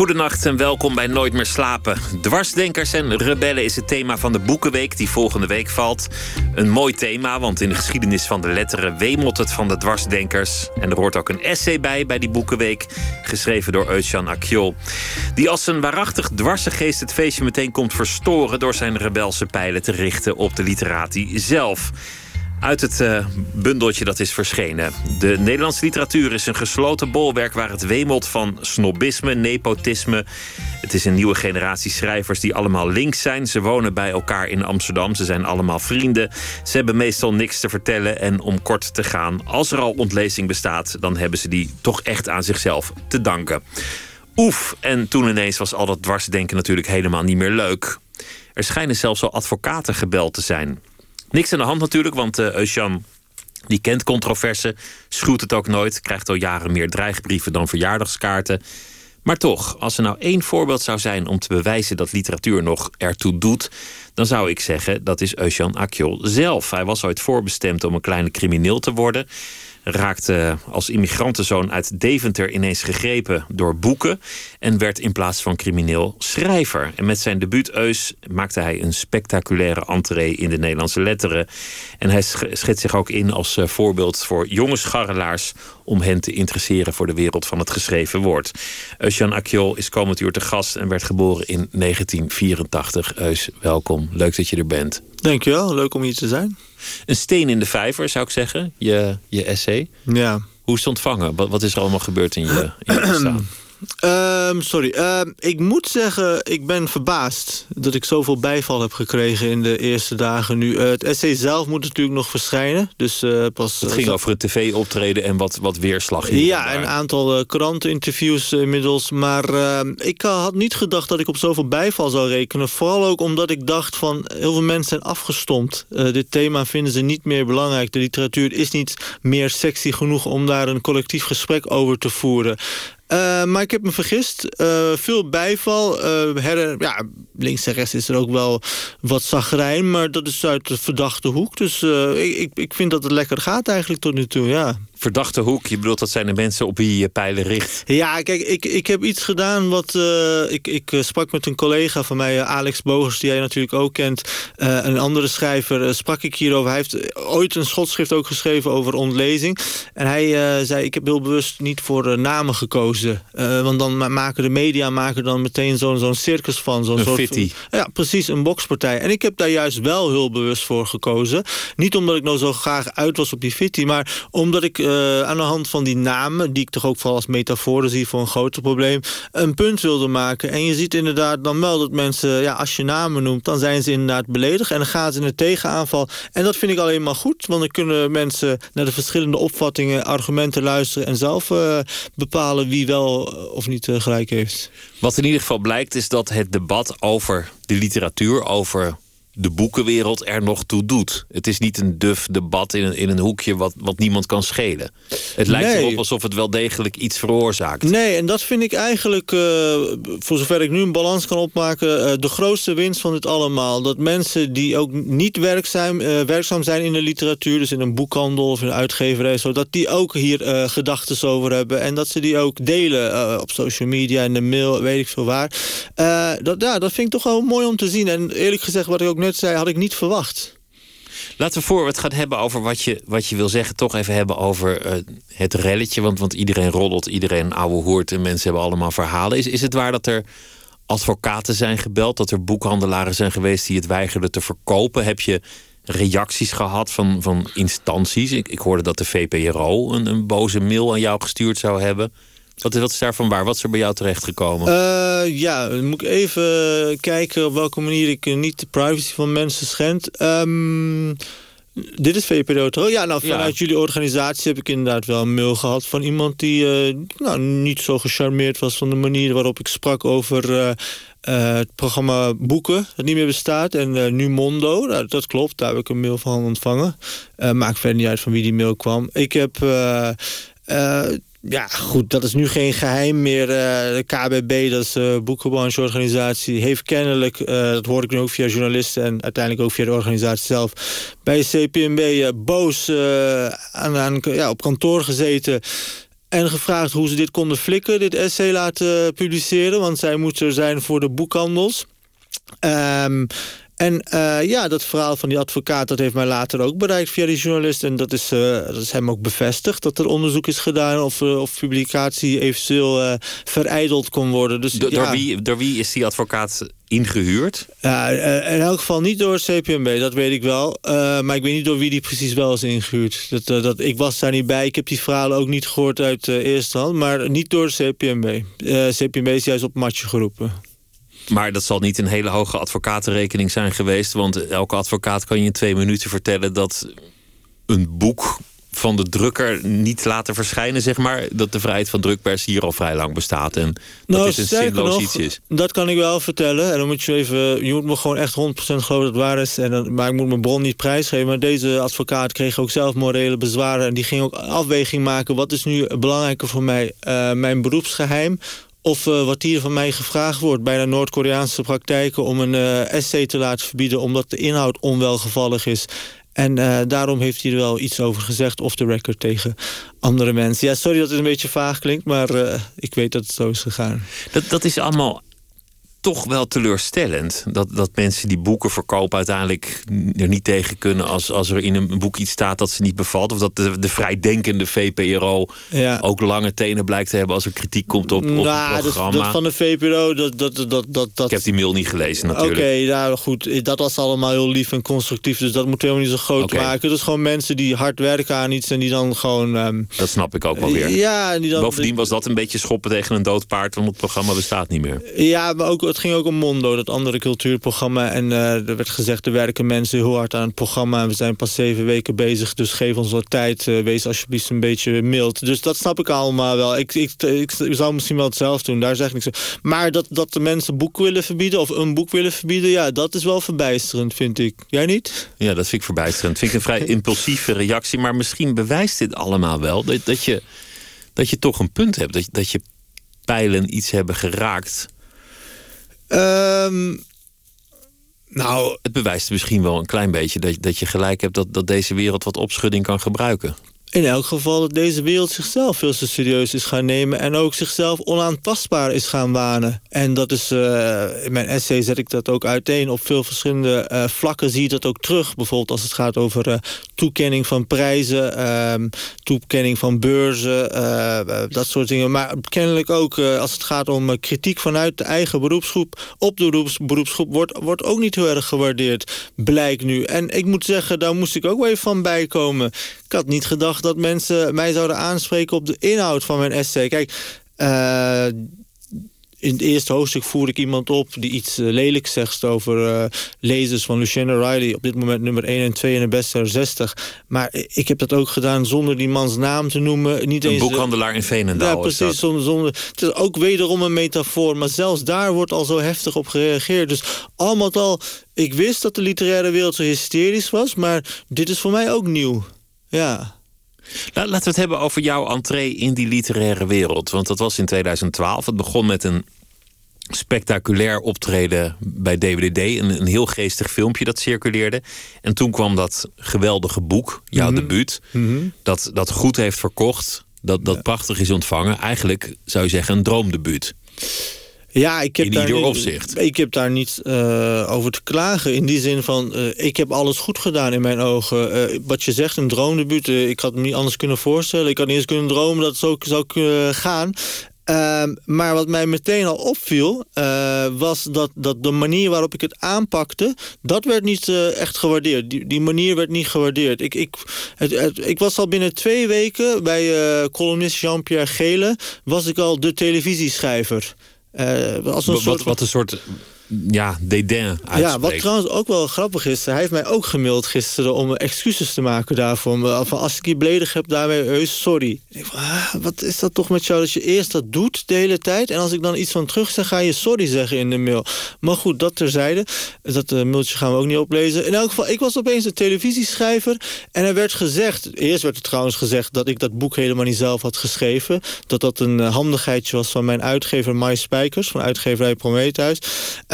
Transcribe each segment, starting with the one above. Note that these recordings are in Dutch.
Goedenacht en welkom bij Nooit meer slapen. Dwarsdenkers en rebellen is het thema van de Boekenweek die volgende week valt. Een mooi thema, want in de geschiedenis van de letteren wemelt het van de dwarsdenkers. En er hoort ook een essay bij, bij die Boekenweek, geschreven door Eusjan Akjol. Die als een waarachtig dwarse geest het feestje meteen komt verstoren door zijn rebelse pijlen te richten op de literatie zelf uit het uh, bundeltje dat is verschenen. De Nederlandse literatuur is een gesloten bolwerk waar het wemelt van snobisme, nepotisme. Het is een nieuwe generatie schrijvers die allemaal links zijn. Ze wonen bij elkaar in Amsterdam. Ze zijn allemaal vrienden. Ze hebben meestal niks te vertellen. En om kort te gaan, als er al ontlezing bestaat, dan hebben ze die toch echt aan zichzelf te danken. Oef, en toen ineens was al dat dwarsdenken natuurlijk helemaal niet meer leuk. Er schijnen zelfs al advocaten gebeld te zijn. Niks aan de hand natuurlijk, want uh, die kent controverse, schuwt het ook nooit, krijgt al jaren meer dreigbrieven dan verjaardagskaarten. Maar toch, als er nou één voorbeeld zou zijn om te bewijzen dat literatuur nog ertoe doet, dan zou ik zeggen dat is Eusjan Akjol zelf. Hij was ooit voorbestemd om een kleine crimineel te worden raakte als immigrantenzoon uit Deventer ineens gegrepen door boeken en werd in plaats van crimineel schrijver. En met zijn debuut Eus maakte hij een spectaculaire entree in de Nederlandse letteren. En hij schetst zich ook in als eh, voorbeeld voor jonge scharrelaars om hen te interesseren voor de wereld van het geschreven woord. Eusjan Akjol is komend uur te gast en werd geboren in 1984. Eus, welkom. Leuk dat je er bent. Dankjewel, leuk om hier te zijn. Een steen in de vijver, zou ik zeggen, je, je essay. Ja. Hoe is het ontvangen? Wat, wat is er allemaal gebeurd in je, in je bestaan? Um, sorry, um, ik moet zeggen, ik ben verbaasd dat ik zoveel bijval heb gekregen in de eerste dagen nu. Uh, het essay zelf moet natuurlijk nog verschijnen. Dus, uh, pas, het ging uh, over het tv-optreden en wat, wat weerslag. Hier ja, een aantal kranteninterviews inmiddels. Maar ehm, ik had niet gedacht dat ik op zoveel bijval zou rekenen. Vooral ook omdat ik dacht van heel veel mensen zijn afgestompt. dit thema vinden ze niet meer belangrijk. De literatuur is niet meer sexy genoeg om daar een collectief gesprek over te voeren. Uh, maar ik heb me vergist. Uh, veel bijval. Uh, ja, links en rechts is er ook wel wat zagrijn. Maar dat is uit de verdachte hoek. Dus ik, ik vind dat het lekker gaat eigenlijk tot nu toe, ja verdachte hoek. Je bedoelt dat zijn de mensen op wie je pijlen richt. Ja, kijk, ik, ik heb iets gedaan wat... Uh, ik, ik sprak met een collega van mij, Alex Bogers... die jij natuurlijk ook kent. Uh, een andere schrijver uh, sprak ik hierover. Hij heeft ooit een schotschrift ook geschreven over ontlezing. En hij zei, ik heb heel bewust niet voor namen gekozen. want dan maken de media maken dan meteen zo'n zo'n circus van. Zo'n een soort, fitty. Ja, precies, een bokspartij. En ik heb daar juist wel heel bewust voor gekozen. Niet omdat ik nou zo graag uit was op die fitty... maar omdat ik uh, aan de hand van die namen... die ik toch ook vooral als metafoor zie voor een groter probleem... een punt wilde maken. En je ziet inderdaad dan wel dat mensen... Ja, als je namen noemt, dan zijn ze inderdaad beledigd... en dan gaan ze in een tegenaanval. En dat vind ik alleen maar goed... want dan kunnen mensen naar de verschillende opvattingen... argumenten luisteren en zelf uh, bepalen... wie wel of niet gelijk heeft. Wat in ieder geval blijkt is dat het debat over de literatuur... over de boekenwereld er nog toe doet. Het is niet een duf debat in een, in een hoekje wat, wat niemand kan schelen. Het lijkt nee. erop alsof het wel degelijk iets veroorzaakt. Nee, en dat vind ik eigenlijk, uh, voor zover ik nu een balans kan opmaken... Uh, de grootste winst van dit allemaal. Dat mensen die ook niet werkzaam, uh, werkzaam zijn in de literatuur... dus in een boekhandel of in een uitgeverij... dat die ook hier gedachten over hebben. En dat ze die ook delen op social media, in de mail, weet ik veel waar. dat, ja, dat vind ik toch wel mooi om te zien. En eerlijk gezegd, wat ik ook net zei, had ik niet verwacht. Laten we voor we het gaan hebben over wat je, wat je wil zeggen... toch even hebben over uh, het relletje. Want, want iedereen roddelt, iedereen ouwe hoort... en mensen hebben allemaal verhalen. Is, is het waar dat er advocaten zijn gebeld... dat er boekhandelaren zijn geweest die het weigerden te verkopen? Heb je reacties gehad van, van instanties? Ik, ik hoorde dat de VPRO een, een boze mail aan jou gestuurd zou hebben... Wat, wat is daarvan waar? Wat is er bij jou terechtgekomen? Uh, ja, dan moet ik even kijken op welke manier ik niet de privacy van mensen schend. Um, dit is VPRO toch? Ja, nou vanuit ja. jullie organisatie heb ik inderdaad wel een mail gehad... van iemand die uh, nou, niet zo gecharmeerd was van de manier waarop ik sprak over... Uh, uh, het programma Boeken, dat niet meer bestaat. En uh, nu Mondo, nou, dat klopt, daar heb ik een mail van ontvangen. Uh, maakt verder niet uit van wie die mail kwam. Ik heb ja, goed, dat is nu geen geheim meer. de KBB, dat is de boekenbrancheorganisatie, heeft kennelijk... dat hoor ik nu ook via journalisten en uiteindelijk ook via de organisatie zelf... bij CPMB boos aan, aan, ja, op kantoor gezeten... En gevraagd hoe ze dit konden flikken, dit essay laten publiceren. Want zij moeten er zijn voor de boekhandels. Um, en uh, ja, dat verhaal van die advocaat... dat heeft mij later ook bereikt via die journalist. En dat is, uh, dat is hem ook bevestigd. Dat er onderzoek is gedaan of, uh, of publicatie eventueel verijdeld kon worden. Dus, Do ja. door, wie, door wie is die advocaat ingehuurd? Ja, in elk geval niet door het CPMB, dat weet ik wel. maar ik weet niet door wie die precies wel is ingehuurd. Dat, dat, ik was daar niet bij. Ik heb die verhalen ook niet gehoord uit eerste hand. Maar niet door het CPMB. CPMB is juist op matje geroepen. Maar dat zal niet een hele hoge advocatenrekening zijn geweest. Want elke advocaat kan je in twee minuten vertellen dat een boek van de drukker niet laten verschijnen, zeg maar. Dat de vrijheid van drukpers hier al vrij lang bestaat. En dat nou, is een zinloos iets is. Dat kan ik wel vertellen. En dan moet je even. Je moet me gewoon echt 100% geloven dat het waar is. En dan, maar ik moet mijn bron niet prijsgeven. Maar deze advocaat kreeg ook zelf morele bezwaren. En die ging ook afweging maken. Wat is nu belangrijker voor mij? Uh, mijn beroepsgeheim of uh, wat hier van mij gevraagd wordt... bijna Noord-Koreaanse praktijken om een uh, essay te laten verbieden... omdat de inhoud onwelgevallig is. En uh, daarom heeft hij er wel iets over gezegd, off the record, tegen andere mensen. Ja, sorry dat het een beetje vaag klinkt, maar ik weet dat het zo is gegaan. Dat, dat is allemaal toch wel teleurstellend. Dat, dat mensen die boeken verkopen uiteindelijk er niet tegen kunnen als, als er in een boek iets staat dat ze niet bevalt. Of dat de, de vrijdenkende VPRO ja. ook lange tenen blijkt te hebben als er kritiek komt op, op nou, het programma. Dat, dat van de VPRO, dat, dat, dat, dat, dat... Ik heb die mail niet gelezen natuurlijk. Oké, okay, nou goed, dat was allemaal heel lief en constructief. Dus dat moeten we helemaal niet zo groot okay. maken. Dat is gewoon mensen die hard werken aan iets en die dan gewoon... Um, dat snap ik ook wel weer. Ja, die dan, Bovendien was dat een beetje schoppen tegen een dood paard, want het programma bestaat niet meer. Ja, maar ook het ging ook om Mondo, dat andere cultuurprogramma. En uh, er werd gezegd, er werken mensen heel hard aan het programma. En we zijn pas zeven weken bezig, dus geef ons wat tijd. Uh, wees alsjeblieft een beetje mild. Dus dat snap ik allemaal wel. Ik, ik, ik, ik zou misschien wel hetzelfde doen, daar zeg ik niks Maar dat, dat de mensen boek willen verbieden, of een boek willen verbieden... ja, dat is wel verbijsterend, vind ik. Jij niet? Ja, dat vind ik verbijsterend. Vind ik een vrij impulsieve reactie. Maar misschien bewijst dit allemaal wel dat, dat, je, dat je toch een punt hebt. Dat, dat je pijlen iets hebben geraakt Um, nou, het bewijst misschien wel een klein beetje dat, dat je gelijk hebt dat, dat deze wereld wat opschudding kan gebruiken in elk geval dat deze wereld zichzelf veel te serieus is gaan nemen... en ook zichzelf onaantastbaar is gaan wanen. En dat is, uh, in mijn essay zet ik dat ook uiteen. Op veel verschillende uh, vlakken zie je dat ook terug. Bijvoorbeeld als het gaat over uh, toekenning van prijzen... Ehm, toekenning van beurzen, dat soort dingen. Maar kennelijk ook als het gaat om kritiek vanuit de eigen beroepsgroep... op de beroeps, beroepsgroep wordt, wordt ook niet heel erg gewaardeerd, blijkt nu. En ik moet zeggen, daar moest ik ook wel even van bijkomen. Ik had niet gedacht dat mensen mij zouden aanspreken op de inhoud van mijn essay. Kijk, uh, in het eerste hoofdstuk voer ik iemand op die iets uh, lelijks zegt over uh, lezers van Luciana Riley. Op dit moment nummer 1 en 2 in de bestseller 60. Maar ik heb dat ook gedaan zonder die mans naam te noemen. Niet een eens, boekhandelaar in Veenendaal. Ja, precies. Zonder, zonder, het is ook wederom een metafoor. Maar zelfs daar wordt al zo heftig op gereageerd. Dus allemaal al, ik wist dat de literaire wereld zo hysterisch was. Maar dit is voor mij ook nieuw. Ja. Laten we het hebben over jouw entree in die literaire wereld. Want dat was in 2012. Het begon met een spectaculair optreden bij DWDD. Een, een heel geestig filmpje dat circuleerde. En toen kwam dat geweldige boek, jouw mm debuut. Mhm. dat, dat goed heeft verkocht. Dat, dat prachtig is ontvangen. Eigenlijk zou je zeggen een droomdebuut. Ja, ik heb in daar ieder niet, opzicht. Ik heb daar niet uh, over te klagen. In die zin van, uh, ik heb alles goed gedaan in mijn ogen. Uh, wat je zegt, een droomdebuut. ik had me niet anders kunnen voorstellen. Ik had niet eens kunnen dromen dat het zo zou kunnen gaan. Ehm, maar wat mij meteen al opviel, was dat, dat de manier waarop ik het aanpakte, dat werd niet echt gewaardeerd. Die, die manier werd niet gewaardeerd. Ik, ik, het, het, ik was al binnen twee weken bij columnist Jean-Pierre Gele, was ik al de televisieschrijver. Uh, als een wat, soort wat een soort ja, dédain uitspreekt. Ja, wat trouwens ook wel grappig is... hij heeft mij ook gemaild gisteren om excuses te maken daarvoor. Van als ik je beledig heb, daarmee heus sorry. Ik van, ah, wat is dat toch met jou dat je eerst dat doet de hele tijd... en als ik dan iets van terug zeg, ga je sorry zeggen in de mail. Maar goed, dat terzijde. Dat uh, mailtje gaan we ook niet oplezen. In elk geval, ik was opeens een televisieschrijver... en er werd gezegd, eerst werd er trouwens gezegd... dat ik dat boek helemaal niet zelf had geschreven. Dat dat een uh, handigheidje was van mijn uitgever Mai Spijkers... van uitgeverij Prometheus.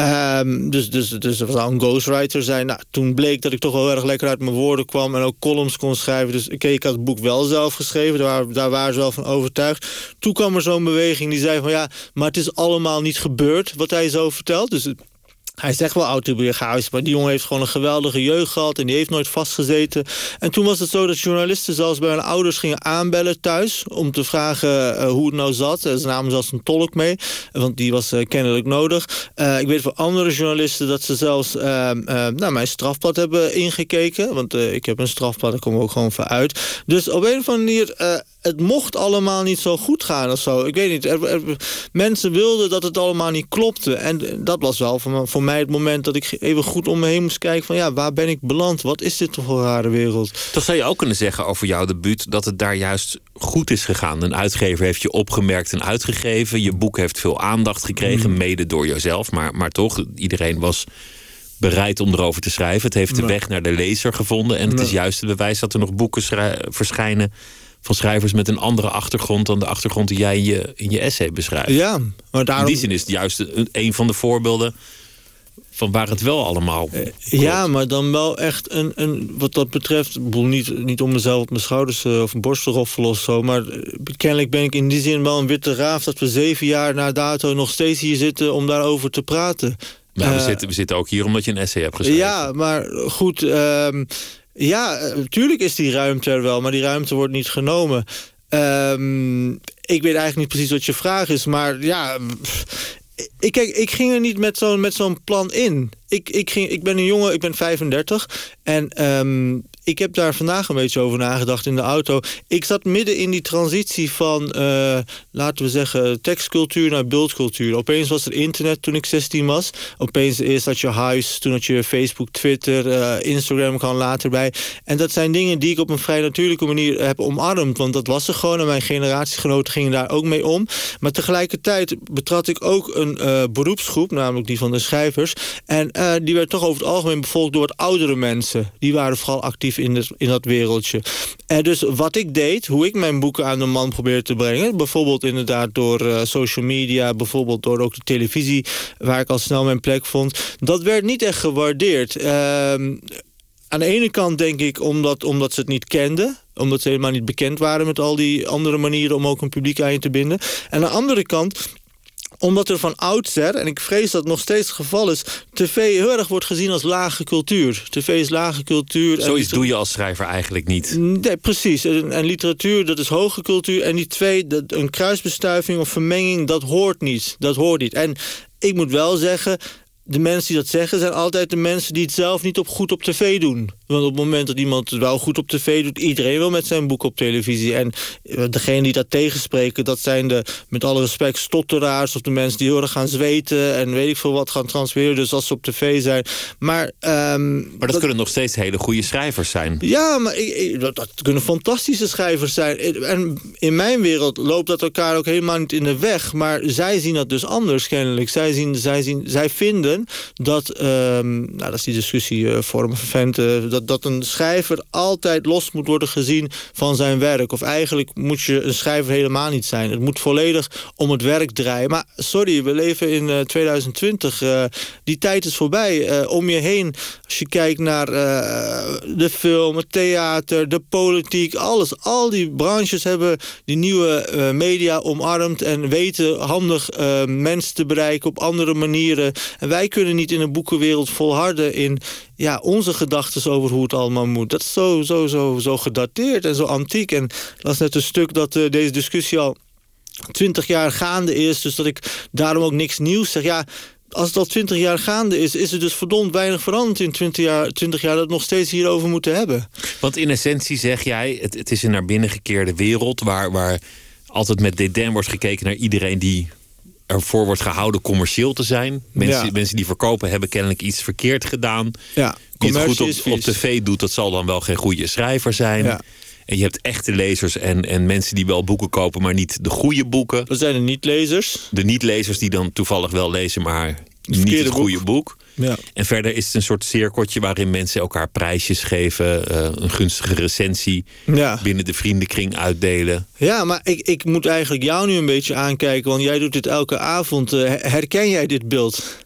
Um, dus, dus, dus er zou een ghostwriter zijn. Nou, toen bleek dat ik toch wel erg lekker uit mijn woorden kwam... en ook columns kon schrijven. Dus ik had het boek wel zelf geschreven. Daar, daar waren ze wel van overtuigd. Toen kwam er zo'n beweging die zei van... ja, maar het is allemaal niet gebeurd wat hij zo vertelt. Dus hij zegt wel autobiografisch, maar die jongen heeft gewoon een geweldige jeugd gehad... en die heeft nooit vastgezeten. En toen was het zo dat journalisten zelfs bij mijn ouders gingen aanbellen thuis... om te vragen uh, hoe het nou zat. Ze namen zelfs een tolk mee, want die was uh, kennelijk nodig. Ik weet van andere journalisten dat ze zelfs naar mijn strafblad hebben ingekeken. Want ik heb een strafblad, daar komen we ook gewoon voor uit. Dus op een of andere manier het mocht allemaal niet zo goed gaan of zo. Ik weet niet. mensen wilden dat het allemaal niet klopte. En dat was wel voor, voor mij het moment dat ik even goed om me heen moest kijken... van ja, waar ben ik beland? Wat is dit toch voor een rare wereld? Toch zou je ook kunnen zeggen over jouw debuut... dat het daar juist goed is gegaan. Een uitgever heeft je opgemerkt en uitgegeven. Je boek heeft veel aandacht gekregen, mm. mede door jezelf. Maar, maar toch, iedereen was bereid om erover te schrijven. Het heeft de weg naar de lezer gevonden. En het is juist het bewijs dat er nog boeken verschijnen van schrijvers met een andere achtergrond dan de achtergrond die jij in je, in je essay beschrijft. Ja, maar daarom... In die zin is het juist een, van de voorbeelden van waar het wel allemaal. Uh, ja, maar dan wel echt een, een wat dat betreft, niet, niet om mezelf op mijn schouders uh, of een borst te roffelen of zo, maar uh, kennelijk ben ik in die zin wel een witte raaf dat we zeven jaar na dato nog steeds hier zitten om daarover te praten. Maar we, zitten, we zitten ook hier omdat je een essay hebt geschreven. Ja, maar goed. Ehm, ja, natuurlijk is die ruimte er wel, maar die ruimte wordt niet genomen. Um, ik weet eigenlijk niet precies wat je vraag is, maar ja... Ik, kijk, ik ging er niet met zo'n zo'n plan in. Ik, ik, ging, ik ben een jongen, ik ben 35. En um, ik heb daar vandaag een beetje over nagedacht in de auto. Ik zat midden in die transitie van, uh, laten we zeggen, tekstcultuur naar beeldcultuur. Opeens was er internet toen ik 16 was. Opeens eerst had je huis, toen had je Facebook, Twitter, uh, Instagram kwam later bij. En dat zijn dingen die ik op een vrij natuurlijke manier heb omarmd. Want dat was er gewoon en mijn generatiegenoten gingen daar ook mee om. Maar tegelijkertijd betrad ik ook een uh, beroepsgroep, namelijk die van de schrijvers. En die werd toch over het algemeen bevolkt door oudere mensen. Die waren vooral actief in, dat wereldje. En dus wat ik deed, hoe ik mijn boeken aan de man probeerde te brengen... bijvoorbeeld inderdaad door uh, social media... bijvoorbeeld door ook de televisie, waar ik al snel mijn plek vond... dat werd niet echt gewaardeerd. Uh, aan de ene kant denk ik omdat, omdat ze het niet kenden omdat ze helemaal niet bekend waren met al die andere manieren... om ook een publiek aan je te binden. En aan de andere kant omdat er van oudsher, en ik vrees dat het nog steeds het geval is... tv heel erg wordt gezien als lage cultuur. TV is lage cultuur. Zoiets doe je als schrijver eigenlijk niet. Nee, precies. En, en, literatuur, dat is hoge cultuur. En die twee, dat, een kruisbestuiving of vermenging, dat hoort niet. Dat hoort niet. En ik moet wel zeggen, de mensen die dat zeggen... zijn altijd de mensen die het zelf niet op goed op tv doen. Want op het moment dat iemand het wel goed op tv doet... iedereen wil met zijn boek op televisie. En eh, degene die dat tegenspreken... dat zijn de, met alle respect, stotteraars... of de mensen die heel erg gaan zweten... en weet ik veel wat gaan transfereren. Dus als ze op tv zijn. Maar, um, maar dat, kunnen nog steeds hele goede schrijvers zijn. Ja, maar ik, dat, dat, kunnen fantastische schrijvers zijn. En in mijn wereld loopt dat elkaar ook helemaal niet in de weg. Maar zij zien dat dus anders kennelijk. Zij, zien, zij, zien, zij vinden dat... Um, nou, dat is die discussie uh, vormen vervent dat, een schrijver altijd los moet worden gezien van zijn werk. Of eigenlijk moet je een schrijver helemaal niet zijn. Het moet volledig om het werk draaien. Maar sorry, we leven in uh, 2020. Uh, die tijd is voorbij. Uh, om je heen, als je kijkt naar de film, het theater, de politiek, alles. Al die branches hebben die nieuwe media omarmd... en weten handig mensen te bereiken op andere manieren. En wij kunnen niet in een boekenwereld volharden in ja, onze gedachten over hoe het allemaal moet. Dat is zo, zo, zo, zo gedateerd en zo antiek. En dat is net een stuk dat uh, deze discussie al twintig jaar gaande is. Dus dat ik daarom ook niks nieuws zeg. Ja, als het al twintig jaar gaande is... is er dus verdomd weinig veranderd in twintig jaar, 20 jaar... dat we nog steeds hierover moeten hebben. Want in essentie zeg jij... het, het is een naar binnen gekeerde wereld... waar, waar altijd met dédain wordt gekeken naar iedereen die ervoor wordt gehouden commerciëel te zijn. Mensen, Ja. mensen die verkopen hebben kennelijk iets verkeerd gedaan. Ja, het goed op, op tv doet, dat zal dan wel geen goede schrijver zijn. Ja. En je hebt echte lezers en, en mensen die wel boeken kopen, maar niet de goede boeken. Dat zijn de niet-lezers. De niet-lezers die dan toevallig wel lezen, maar niet het goede boek. Ja. En verder is het een soort cirkeltje waarin mensen elkaar prijsjes geven, eh, een gunstige recensie Ja. binnen de vriendenkring uitdelen. Ja, maar ik, ik moet eigenlijk jou nu een beetje aankijken, want jij doet dit elke avond. Eh, herken jij dit beeld?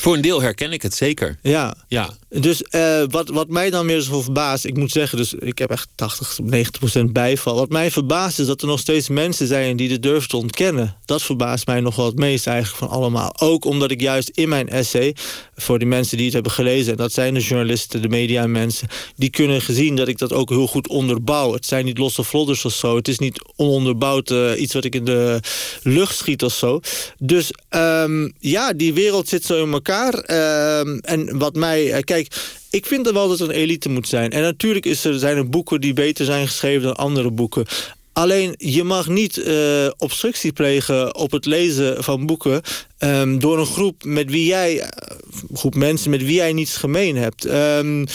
Voor een deel herken ik het zeker. Ja. Ja, Dus eh, wat, wat mij dan weer zo verbaast, ik moet zeggen, dus ik heb echt 80, 90 procent bijval. Wat mij verbaast is dat er nog steeds mensen zijn die dit durven te ontkennen. Dat verbaast mij nog wel het meest eigenlijk van allemaal. Ook omdat ik juist in mijn essay, voor die mensen die het hebben gelezen, en dat zijn de journalisten, de media mensen, die kunnen gezien dat ik dat ook heel goed onderbouw. Het zijn niet losse vlodders of zo. Het is niet ononderbouwd eh, iets wat ik in de lucht schiet of zo. Dus ehm, ja, die wereld zit zo in elkaar. Ehm, en wat mij, eh, kijk, ik vind er wel dat er een elite moet zijn. En natuurlijk is er, zijn er boeken die beter zijn geschreven dan andere boeken. Alleen, je mag niet eh, obstructie plegen op het lezen van boeken... ehm, door een groep met wie jij, eh, groep mensen met wie jij niets gemeen hebt. Ehm,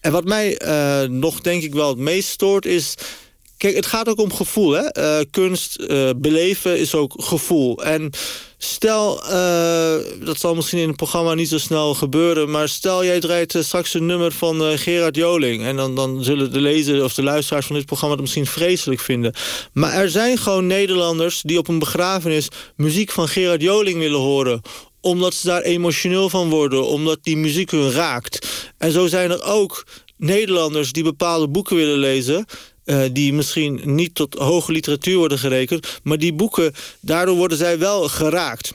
en wat mij nog denk ik wel het meest stoort is... Kijk, het gaat ook om gevoel. Hè? Eh, kunst, eh, beleven is ook gevoel. En stel, eh, dat zal misschien in het programma niet zo snel gebeuren... maar stel jij draait straks een nummer van Gerard Joling... en dan, dan zullen de lezers of de luisteraars van dit programma... het misschien vreselijk vinden. Maar er zijn gewoon Nederlanders die op een begrafenis... muziek van Gerard Joling willen horen omdat ze daar emotioneel van worden, omdat die muziek hun raakt. En zo zijn er ook Nederlanders die bepaalde boeken willen lezen... eh, die misschien niet tot hoge literatuur worden gerekend... maar die boeken, daardoor worden zij wel geraakt.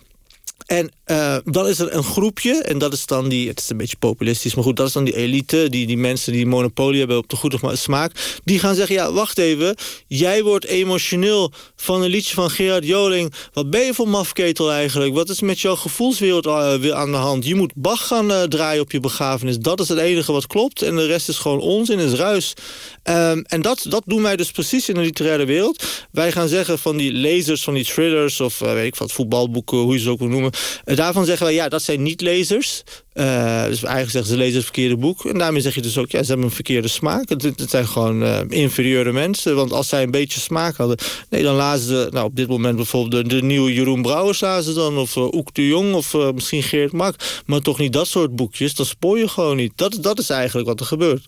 En eh, dan is er een groepje, en dat is dan die, het is een beetje populistisch, maar goed, dat is dan die elite, die, die mensen die monopolie hebben op de goede smaak. Die gaan zeggen: Ja, wacht even, jij wordt emotioneel van een liedje van Gerard Joling. Wat ben je voor mafketel eigenlijk? Wat is met jouw gevoelswereld eh, aan de hand? Je moet Bach gaan eh, draaien op je begrafenis. Dat is het enige wat klopt, en de rest is gewoon onzin, is ruis. Ehm, en dat, dat doen wij dus precies in de literaire wereld. Wij gaan zeggen van die lezers, van die thrillers, of weet ik wat, voetbalboeken, hoe je ze ook wil noemen. Eh, daarvan zeggen wij, ja, dat zijn niet lezers. Eh, dus eigenlijk zeggen ze lezen het verkeerde boek. En daarmee zeg je dus ook, ja, ze hebben een verkeerde smaak. Het, het zijn gewoon eh, inferieure mensen. Want als zij een beetje smaak hadden... Nee, dan lazen ze, nou op dit moment bijvoorbeeld... de, de nieuwe Jeroen Brouwers lazen ze dan. Of uh, Oek de Jong, of uh, misschien Geert Mak. Maar toch niet dat soort boekjes. Dat spoor je gewoon niet. Dat, dat is eigenlijk wat er gebeurt.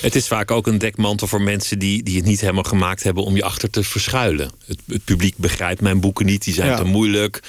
Het is vaak ook een dekmantel voor mensen die, die het niet helemaal gemaakt hebben... om je achter te verschuilen. Het, het publiek begrijpt mijn boeken niet, die zijn Ja. te moeilijk.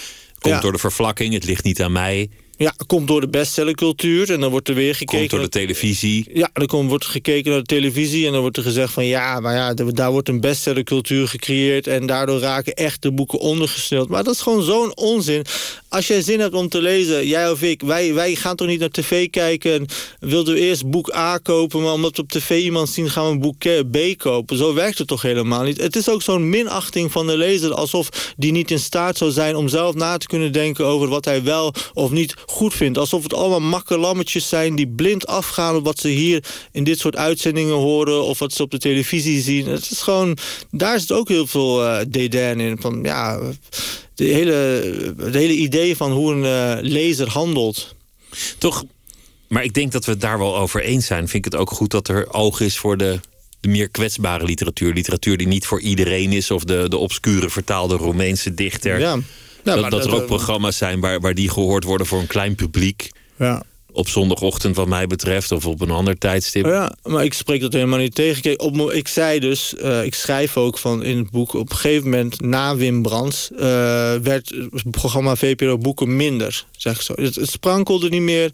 Komt Ja. door de vervlakking, het ligt niet aan mij. Ja, komt door de bestsellercultuur. En dan wordt er weer gekeken... Komt door de televisie. Ja, dan komt, wordt gekeken naar de televisie en dan wordt er gezegd van ja, maar ja, daar wordt een bestsellercultuur gecreëerd en daardoor raken echt de boeken ondergesneeuwd. Maar dat is gewoon zo'n onzin. Als jij zin hebt om te lezen, jij of ik, wij, wij gaan toch niet naar tv kijken en wilden we eerst boek A kopen, maar omdat we op tv iemand zien gaan we een boek K- B kopen. Zo werkt het toch helemaal niet. Het is ook zo'n minachting van de lezer, alsof die niet in staat zou zijn om zelf na te kunnen denken over wat hij wel of niet goed vindt. Alsof het allemaal makkelammetjes zijn die blind afgaan op wat ze hier in dit soort uitzendingen horen of wat ze op de televisie zien. Het is gewoon, daar zit ook heel veel eh dédain in. Van, ja, de hele, het hele idee van hoe een eh, lezer handelt. Toch, maar ik denk dat we het daar wel over eens zijn. Vind ik het ook goed dat er oog is voor de, de meer kwetsbare literatuur. Literatuur die niet voor iedereen is. Of de, de obscure vertaalde Roemeense dichter. Ja. Ja, dat, maar dat er ook programma's zijn waar, waar die gehoord worden voor een klein publiek. Ja. Op zondagochtend wat mij betreft. Of op een ander tijdstip. Ja, maar ik spreek dat helemaal niet tegen. Op, ik zei dus, eh, ik schrijf ook van in het boek... op een gegeven moment, na Wim Brands... eh, werd het programma VPRO Boeken minder, zeg zo. Het, sprankelde niet meer,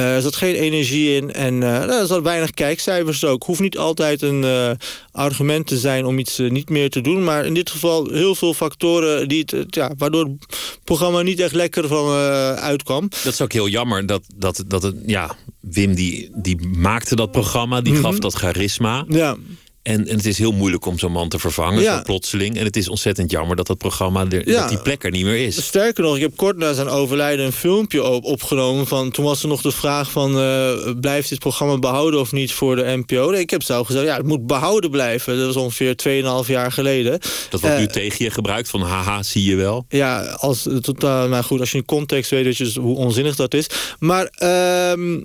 er zat geen energie in... en eh, nou, er zat weinig kijkcijfers ook. Hoeft niet altijd een eh, argument te zijn om iets eh, niet meer te doen... maar in dit geval heel veel factoren... Die het, ja, waardoor het programma niet echt lekker van eh, uitkwam. Dat is ook heel jammer dat, dat, dat het, ja, Wim die, die maakte dat programma, die Mhm. gaf dat charisma. Ja, En, en het is heel moeilijk om zo'n man te vervangen, Ja. zo plotseling. En het is ontzettend jammer dat dat programma, er, Ja. dat die plek er niet meer is. Sterker nog, ik heb kort na zijn overlijden een filmpje op, opgenomen. Van, toen was er nog de vraag van, eh, blijft dit programma behouden of niet voor de NPO? Nee, ik heb zelf gezegd, ja, het moet behouden blijven. Dat was ongeveer 2,5 jaar geleden. Dat wordt nu Eh, tegen je gebruikt, van haha, zie je wel. Ja, als, eh, totaal, nou goed, als je in context weet weet je dus hoe onzinnig dat is. Maar, ehm,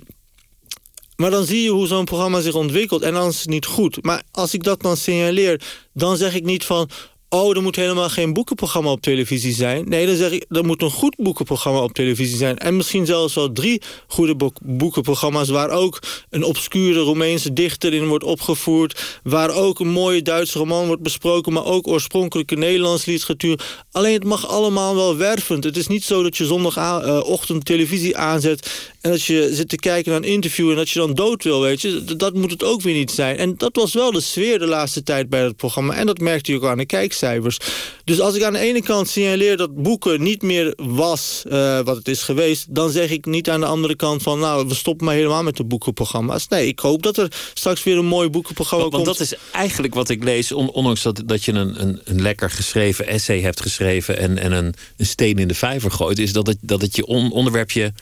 maar dan zie je hoe zo'n programma zich ontwikkelt. En dan is het niet goed. Maar als ik dat dan signaleer, dan zeg ik niet van... Oh, er moet helemaal geen boekenprogramma op televisie zijn. Nee, dan zeg ik, er moet een goed boekenprogramma op televisie zijn. En misschien zelfs wel drie goede boek- boekenprogramma's... waar ook een obscure Roemeense dichter in wordt opgevoerd... waar ook een mooie Duitse roman wordt besproken... maar ook oorspronkelijke Nederlandse literatuur. Alleen het mag allemaal wel wervend. Het is niet zo dat je zondagochtend televisie aanzet... en dat je zit te kijken naar een interview... en dat je dan dood wil, weet je. Dat moet het ook weer niet zijn. En dat was wel de sfeer de laatste tijd bij het programma. En dat merkte je ook aan de kijkcijfers. Dus als ik aan de ene kant signaleer dat boeken niet meer was eh, wat het is geweest... dan zeg ik niet aan de andere kant van... nou, we stoppen maar helemaal met de boekenprogramma's. Nee, ik hoop dat er straks weer een mooi boekenprogramma Want, want komt. dat is eigenlijk wat ik lees, on- ondanks dat, dat je een, een, een lekker geschreven essay hebt geschreven en, en een, een steen in de vijver gooit, is dat het, dat het je on- onderwerp je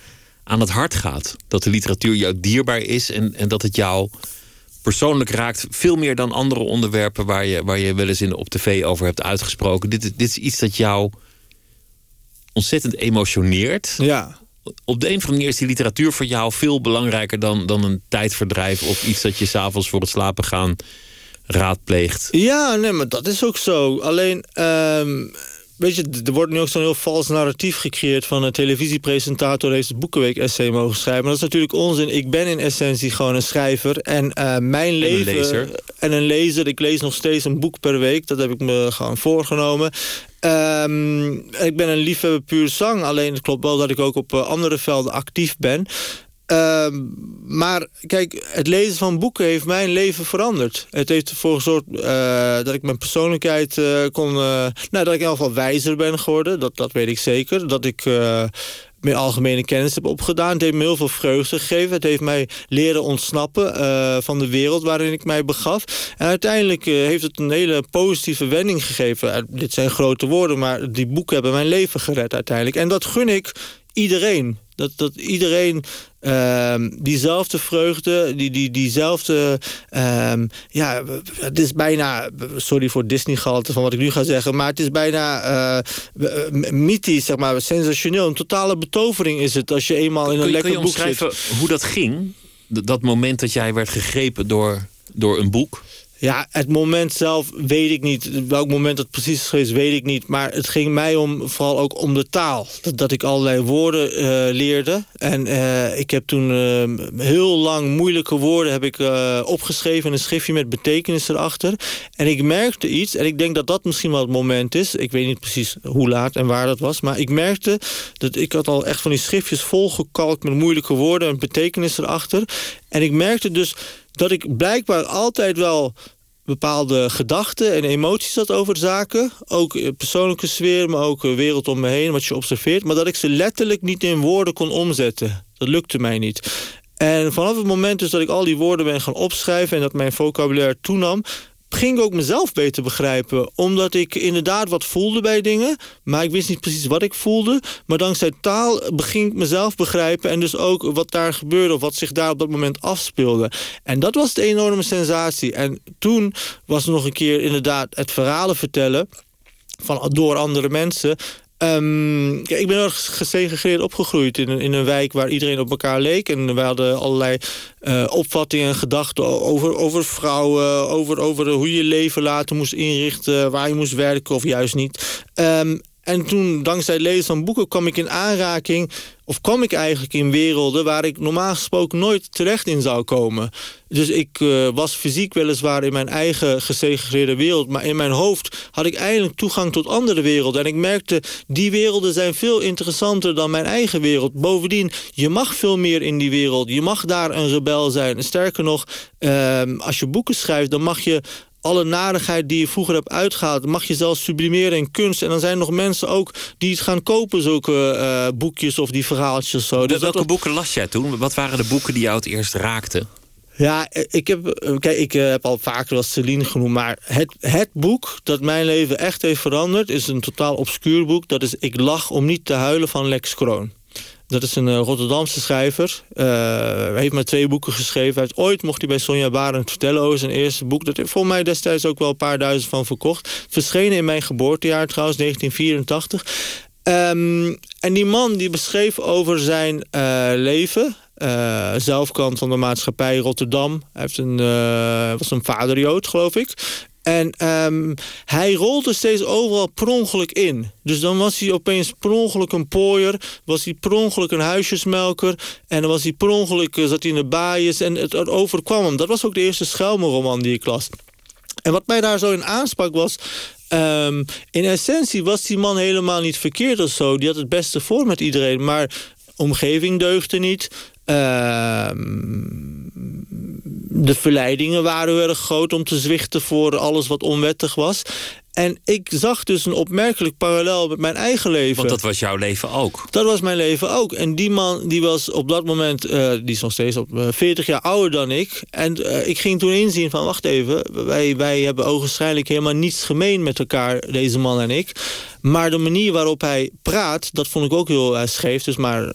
aan het hart gaat. Dat de literatuur jou dierbaar is en, en dat het jou persoonlijk raakt. Veel meer dan andere onderwerpen waar je, waar je wel eens in, op tv over hebt uitgesproken. Dit, is- dit is iets dat jou ontzettend emotioneert. Ja, Op de een of andere manier is die literatuur voor jou veel belangrijker dan, dan een tijdverdrijf of iets dat je s'avonds voor het slapen gaan raadpleegt. Ja, nee, maar dat is ook zo. Alleen, ehm, weet je, er wordt nu ook zo'n heel vals narratief gecreëerd... van een televisiepresentator heeft het Boekenweek-essay mogen schrijven. Maar dat is natuurlijk onzin. Ik ben in essentie gewoon een schrijver. En eh, mijn leven... lezer. En een lezer. Ik lees nog steeds een boek per week. Dat heb ik me gewoon voorgenomen. Ehm, ik ben een liefhebber puur zang. Alleen het klopt wel dat ik ook op eh, andere velden actief ben... Ehm, maar kijk, het lezen van boeken heeft mijn leven veranderd. Het heeft ervoor gezorgd eh, dat ik mijn persoonlijkheid eh, kon... eh, nou, dat ik in ieder geval wijzer ben geworden. Dat, dat weet ik zeker. Dat ik meer algemene kennis heb opgedaan. Het heeft me heel veel vreugde gegeven. Het heeft mij leren ontsnappen van de wereld waarin ik mij begaf. En uiteindelijk heeft het een hele positieve wending gegeven. Dit zijn grote woorden, maar die boeken hebben mijn leven gered uiteindelijk. En dat gun ik iedereen. Dat, dat iedereen ehm, diezelfde vreugde, die, die, diezelfde... ehm, ja, het is bijna... Sorry voor Disney-gehalte van wat ik nu ga zeggen... maar het is bijna eh, mythisch, zeg maar, sensationeel. Een totale betovering is het als je eenmaal in een je, lekker je boek zit. hoe dat ging? Dat moment dat jij werd gegrepen door, door een boek? Ja, het moment zelf weet ik niet. Welk moment dat precies is geweest, weet ik niet. Maar het ging mij om, vooral ook om de taal. Dat, ik allerlei woorden eh, leerde. En eh, ik heb toen eh, heel lang moeilijke woorden heb ik, opgeschreven... in een schriftje met betekenis erachter. En ik merkte iets, en ik denk dat dat misschien wel het moment is. Ik weet niet precies hoe laat en waar dat was. Maar ik merkte dat ik had al echt van die schriftjes volgekalkt... met moeilijke woorden en betekenis erachter. En ik merkte dus dat ik blijkbaar altijd wel bepaalde gedachten en emoties had over zaken. Ook eh, persoonlijke sfeer, maar ook de wereld om me heen, wat je observeert. Maar dat ik ze letterlijk niet in woorden kon omzetten. Dat lukte mij niet. En vanaf het moment dus dat ik al die woorden ben gaan opschrijven... en dat mijn vocabulaire toenam ging ook mezelf beter begrijpen. Omdat ik inderdaad wat voelde bij dingen. Maar ik wist niet precies wat ik voelde. Maar dankzij taal beging ik mezelf begrijpen. En dus ook wat daar gebeurde. Of wat zich daar op dat moment afspeelde. En dat was de enorme sensatie. En toen was nog een keer inderdaad het verhalen vertellen. Van, door andere mensen. Ehm, ik ben heel erg gesegregeerd opgegroeid in een, in een wijk waar iedereen op elkaar leek. En we hadden allerlei eh, opvattingen en gedachten over, over vrouwen, over, over hoe je je leven later moest inrichten, waar je moest werken of juist niet. Ehm, en toen, dankzij het lezen van boeken, kwam ik in aanraking... of kwam ik eigenlijk in werelden waar ik normaal gesproken nooit terecht in zou komen. Dus ik uh, was fysiek weliswaar in mijn eigen gesegregeerde wereld... maar in mijn hoofd had ik eindelijk toegang tot andere werelden. En ik merkte, die werelden zijn veel interessanter dan mijn eigen wereld. Bovendien, je mag veel meer in die wereld. Je mag daar een rebel zijn. Sterker nog, uh, als je boeken schrijft, dan mag je alle narigheid die je vroeger hebt uitgehaald... mag je zelfs sublimeren in kunst. En dan zijn er nog mensen ook die het gaan kopen, zulke uh, boekjes of die verhaaltjes. Zo. Dus welke boeken las jij toen? Wat waren de boeken die jou het eerst raakten? Ja, ik heb, kijk, ik heb al vaker wel Celine genoemd... maar het, het boek dat mijn leven echt heeft veranderd... is een totaal obscuur boek. Dat is Ik lach om niet te huilen van Lex Kroon. Dat is een Rotterdamse schrijver. Uh, hij heeft maar twee boeken geschreven. Ooit mocht hij bij Sonja Barend vertellen over zijn eerste boek. Dat heeft volgens mij destijds ook wel een paar duizend van verkocht. Verschenen in mijn geboortejaar trouwens, 1984. Um, en die man die beschreef over zijn uh, leven... Zelfkant van de maatschappij Rotterdam. Hij heeft een, uh, was een vaderjood, geloof ik. En um, hij rolde steeds overal per ongeluk in. Dus dan was hij opeens per ongeluk een pooier. Was hij per ongeluk een huisjesmelker. En dan was hij per ongeluk, zat hij in de baaiers. En het, overkwam hem. Dat was ook de eerste Schelmenroman die ik las. En wat mij daar zo in aansprak was... Um, in essentie was die man helemaal niet verkeerd of zo. Die had het beste voor met iedereen. Maar omgeving deugde niet. Uh, de verleidingen waren heel erg groot om te zwichten voor alles wat onwettig was. En ik zag dus een opmerkelijk parallel met mijn eigen leven. Want dat was jouw leven ook. Dat was mijn leven ook. En die man die was op dat moment, uh, die is nog steeds op uh, 40 jaar ouder dan ik. En uh, ik ging toen inzien van, wacht even, wij, wij hebben ogenschijnlijk helemaal niets gemeen met elkaar, deze man en ik. Maar de manier waarop hij praat, dat vond ik ook heel scheef. Dus maar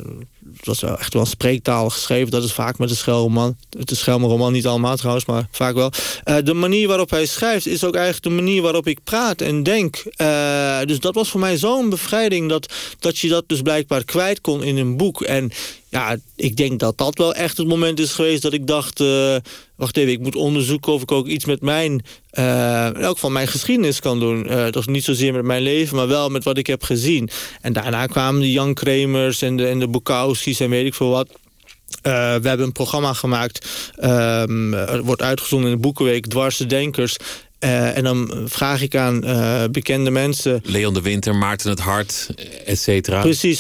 het was wel echt wel spreektaal geschreven. Dat is vaak met de Schelman. Het is Schelmenroman niet allemaal trouwens, maar vaak wel. Uh, de manier waarop hij schrijft is ook eigenlijk de manier waarop ik praat en denk. Uh, dus dat was voor mij zo'n bevrijding dat, dat je dat dus blijkbaar kwijt kon in een boek. En ja, ik denk dat dat wel echt het moment is geweest dat ik dacht... Uh, wacht even, ik moet onderzoeken of ik ook iets met mijn... Uh, ook van mijn geschiedenis kan doen. Uh, is niet zozeer met mijn leven, maar wel met wat ik heb gezien. En daarna kwamen de Jan Kremers en de, en de Bukowski's en weet ik veel wat... We hebben een programma gemaakt, um, wordt uitgezonden in de Boekenweek, Dwarse Denkers. Uh, en dan vraag ik aan uh, bekende mensen... Leon de Winter, Maarten het Hart, et cetera. Precies,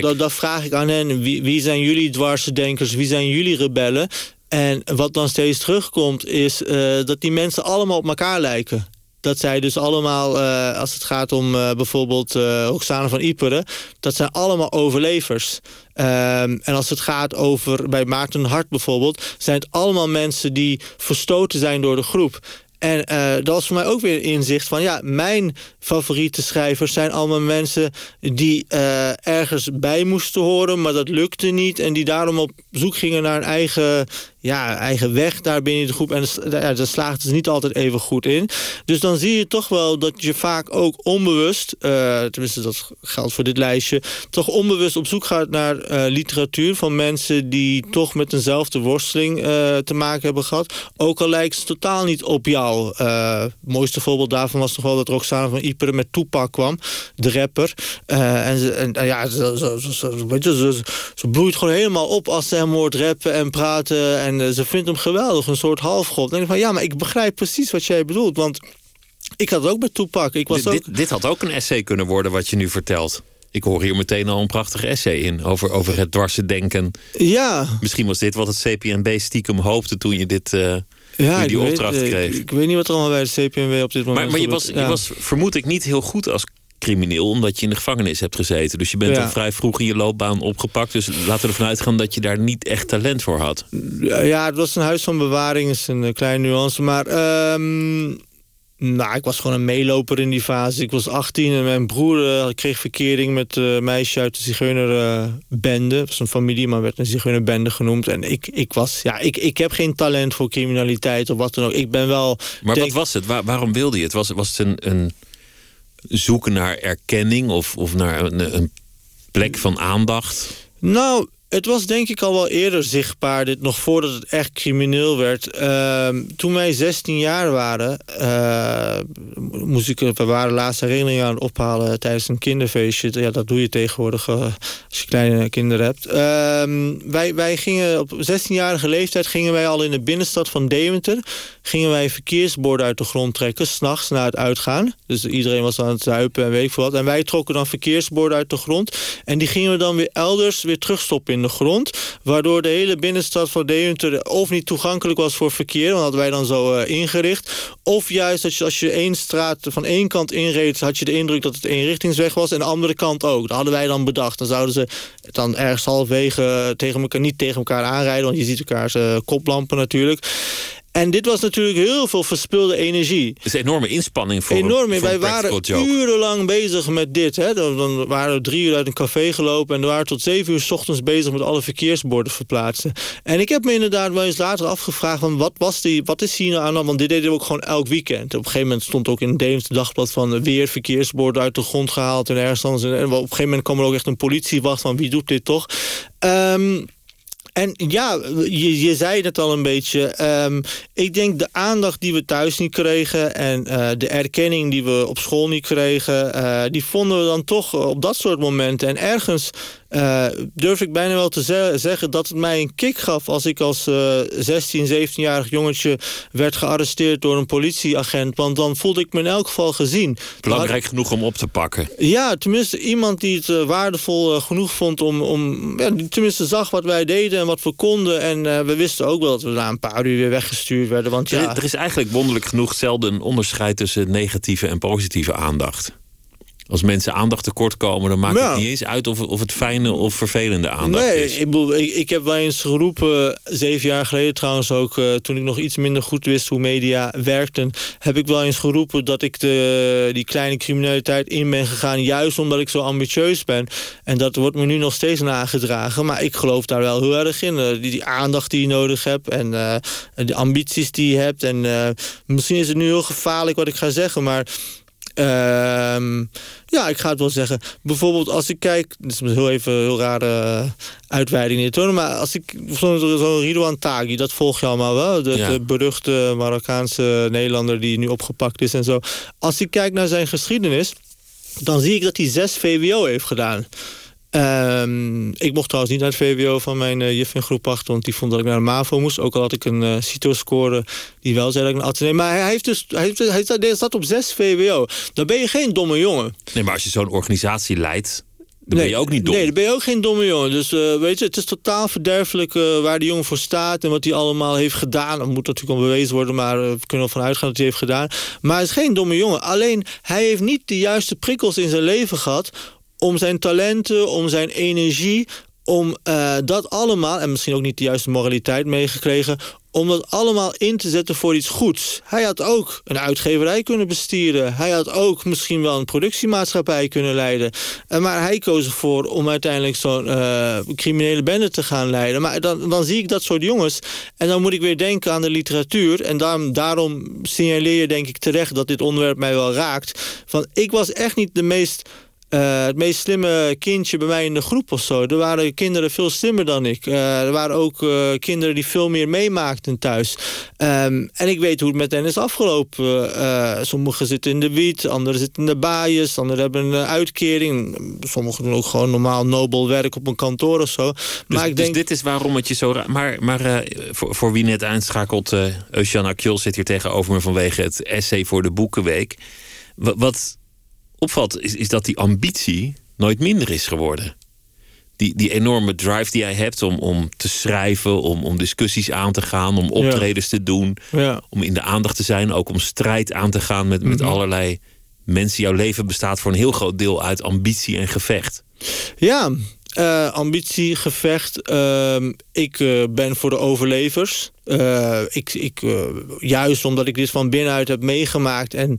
dat, dat, vraag ik aan hen. Wie, wie zijn jullie dwarsdenkers? Wie zijn jullie rebellen? En wat dan steeds terugkomt is uh, dat die mensen allemaal op elkaar lijken. Dat zij dus allemaal, als het gaat om bijvoorbeeld Roxane van Iperen... dat zijn allemaal overlevers. Um, en als het gaat over, bij Maarten Hart bijvoorbeeld... zijn het allemaal mensen die verstoten zijn door de groep. En uh, dat was voor mij ook weer inzicht van... ja, mijn favoriete schrijvers zijn allemaal mensen... die uh, ergens bij moesten horen, maar dat lukte niet... en die daarom op zoek gingen naar een eigen ja, eigen weg daar binnen de groep. En ja, daar slaagt het niet altijd even goed in. Dus dan zie je toch wel dat je vaak ook onbewust... Uh, tenminste, dat geldt voor dit lijstje... toch onbewust op zoek gaat naar uh, literatuur... van mensen die toch met eenzelfde worsteling uh, te maken hebben gehad. Ook al lijkt ze totaal niet op jou. het mooiste voorbeeld daarvan was toch wel dat Roxane van Iperen met Toepak kwam. De rapper. en, ze, en ja, ze, ze, ze, weet je, ze bloeit gewoon helemaal op als ze hem hoort rappen en praten... En en ze vindt hem geweldig, een soort halfgod. En ik van, ja, maar ik begrijp precies wat jij bedoelt. Want ik had het ook met Toepak. Ik was dit, ook... dit, had ook een essay kunnen worden wat je nu vertelt. Ik hoor hier meteen al een prachtig essay in over, over het dwarse denken. Ja. Misschien was dit wat het CPNB stiekem hoopte toen je dit... Uh, ja, die opdracht weet, kreeg. Ik, ik, weet niet wat er allemaal bij het CPNB op dit moment Maar, maar je, was, je was vermoed ik niet heel goed als crimineel omdat je in de gevangenis hebt gezeten. Dus je bent ja. vrij vroeg in je loopbaan opgepakt. Dus laten we ervan uitgaan dat je daar niet echt talent voor had. Ja, het was een huis van bewaring, is een kleine nuance. Maar um, nou, ik was gewoon een meeloper in die fase. Ik was 18 en mijn broer uh, kreeg verkering met een uh, meisje uit de zigeunerbende. Uh, het was een familie, maar werd een zigeunerbende genoemd. En ik, ik was, ja, ik, ik heb geen talent voor criminaliteit of wat dan ook. Ik ben wel... Maar denk... wat was het? Waar, waarom wilde je het? Was, was het een... een zoeken naar erkenning of, of naar een, een plek van aandacht? Nou, het was denk ik al wel eerder zichtbaar, dit nog voordat het echt crimineel werd. Uh, toen wij 16 jaar waren, uh, moest ik, we waren laatste herinneringen aan het ophalen tijdens een kinderfeestje. Ja, dat doe je tegenwoordig uh, als je kleine kinderen hebt. Ehm, wij, wij gingen op 16-jarige leeftijd gingen wij al in de binnenstad van Deventer gingen wij verkeersborden uit de grond trekken, s'nachts na het uitgaan. Dus iedereen was aan het zuipen en weet ik veel wat. En wij trokken dan verkeersborden uit de grond. En die gingen we dan weer elders weer terugstoppen de grond. Waardoor de hele binnenstad van Deventer of niet toegankelijk was voor verkeer. Want hadden wij dan zo uh, ingericht. Of juist als je, als je één straat van één kant inreed... had je de indruk dat het eenrichtingsweg was. En de andere kant ook. Dat hadden wij dan bedacht. Dan zouden ze dan ergens halfwege tegen elkaar, niet tegen elkaar aanrijden. Want je ziet elkaars uh, koplampen natuurlijk. En dit was natuurlijk heel veel verspilde energie. Het is een enorme inspanning voor Enorm. Voor wij waren urenlang bezig met dit. Hè. Dan, dan, waren we drie uur uit een café gelopen... en we waren tot zeven uur s ochtends bezig met alle verkeersborden verplaatsen. En ik heb me inderdaad wel eens later afgevraagd... Van wat, was die, wat is hier nou aan Want dit deden we ook gewoon elk weekend. Op een gegeven moment stond ook in het Deventer Dagblad... van weer verkeersborden uit de grond gehaald en ergens anders. En op een gegeven moment kwam er ook echt een politiewacht van... wie doet dit toch? Um, en ja, je, je zei het al een beetje. Um, ik denk de aandacht die we thuis niet kregen... en uh, de erkenning die we op school niet kregen... Uh, die vonden we dan toch op dat soort momenten. En ergens uh, durf ik bijna wel te ze zeggen dat het mij een kick gaf... als ik als uh, 16, 17-jarig jongetje werd gearresteerd door een politieagent. Want dan voelde ik me in elk geval gezien. Belangrijk genoeg om op te pakken. Ja, tenminste iemand die het uh, waardevol genoeg vond... om, om ja, die tenminste zag wat wij deden en wat we konden. En we wisten ook wel dat we na een paar uur weer weggestuurd werden. Want, ja, er, er is eigenlijk wonderlijk genoeg zelden een onderscheid... tussen negatieve en positieve aandacht. Als mensen aandacht tekort komen, dan maakt het niet eens uit of, of het fijne of vervelende aandacht nee, is. Ik, bedoel, ik, ik, heb wel eens geroepen, zeven jaar geleden trouwens ook, uh, toen ik nog iets minder goed wist hoe media werkten, heb ik wel eens geroepen dat ik de, die kleine criminaliteit in ben gegaan, juist omdat ik zo ambitieus ben. En dat wordt me nu nog steeds nagedragen, maar ik geloof daar wel heel erg in. Uh, die, die, aandacht die je nodig hebt en uh, de ambities die je hebt. En misschien is het nu heel gevaarlijk wat ik ga zeggen, maar Ehm ja, ik ga het wel zeggen. Bijvoorbeeld als ik kijk... Dit is heel even een heel rare uitweiding in het maar als ik zo'n zo Ridouan Taghi, dat volg je allemaal wel. De, ja. de, beruchte Marokkaanse Nederlander die nu opgepakt is en zo. Als ik kijk naar zijn geschiedenis, dan zie ik dat hij zes VWO heeft gedaan. Um, ik mocht trouwens niet naar het VWO van mijn uh, juf in groep 8... want die vond dat ik naar de MAVO moest. Ook al had ik een uh, CITO-score die wel zei dat ik een atelier... Maar hij, heeft dus, hij, heeft, hij, staat, hij staat op 6 VWO. Dan ben je geen domme jongen. Nee, maar als je zo'n organisatie leidt... Dan nee, ben je ook niet dom. Nee, dan ben je ook geen domme jongen. Dus uh, weet je, het is totaal verderfelijk uh, waar die jongen voor staat... en wat hij allemaal heeft gedaan. Dat moet natuurlijk al bewezen worden, maar uh, we kunnen ervan uitgaan dat hij heeft gedaan. Maar hij is geen domme jongen. Alleen, hij heeft niet de juiste prikkels in zijn leven gehad om zijn talenten, om zijn energie, om uh, dat allemaal... en misschien ook niet de juiste moraliteit meegekregen... om dat allemaal in te zetten voor iets goeds. Hij had ook een uitgeverij kunnen bestieren. Hij had ook misschien wel een productiemaatschappij kunnen leiden. Uh, maar hij koos ervoor om uiteindelijk zo'n uh, criminele bende te gaan leiden. Maar dan, dan zie ik dat soort jongens. En dan moet ik weer denken aan de literatuur. En daarom, daarom signaleer je denk ik terecht dat dit onderwerp mij wel raakt. Van, ik was echt niet de meest uh, het meest slimme kindje bij mij in de groep of zo. Er waren kinderen veel slimmer dan ik. Uh, er waren ook uh, kinderen die veel meer meemaakten thuis. Um, en ik weet hoe het met hen is afgelopen. sommigen zitten in de wiet, anderen zitten in de baaiers, anderen hebben een uitkering. Sommigen doen ook gewoon normaal nobel werk op een kantoor of zo. Dus, maar ik dus denk... dit is waarom het je zo... Maar, maar voor, voor wie net aanschakelt, uh, Eusjan Akjol zit hier tegenover me vanwege het essay voor de Boekenweek. wat opvalt, is, is dat die ambitie nooit minder is geworden. Die, die enorme drive die jij hebt om, om te schrijven, om, om discussies aan te gaan, om optredens te doen, ja. om in de aandacht te zijn, ook om strijd aan te gaan met, met mhm. allerlei mensen. Jouw leven bestaat voor een heel groot deel uit ambitie en gevecht. Ja, uh, ambitie, gevecht. Uh, ik uh, ben voor de overlevers. Uh, ik, ik, juist omdat ik dit van binnenuit heb meegemaakt... en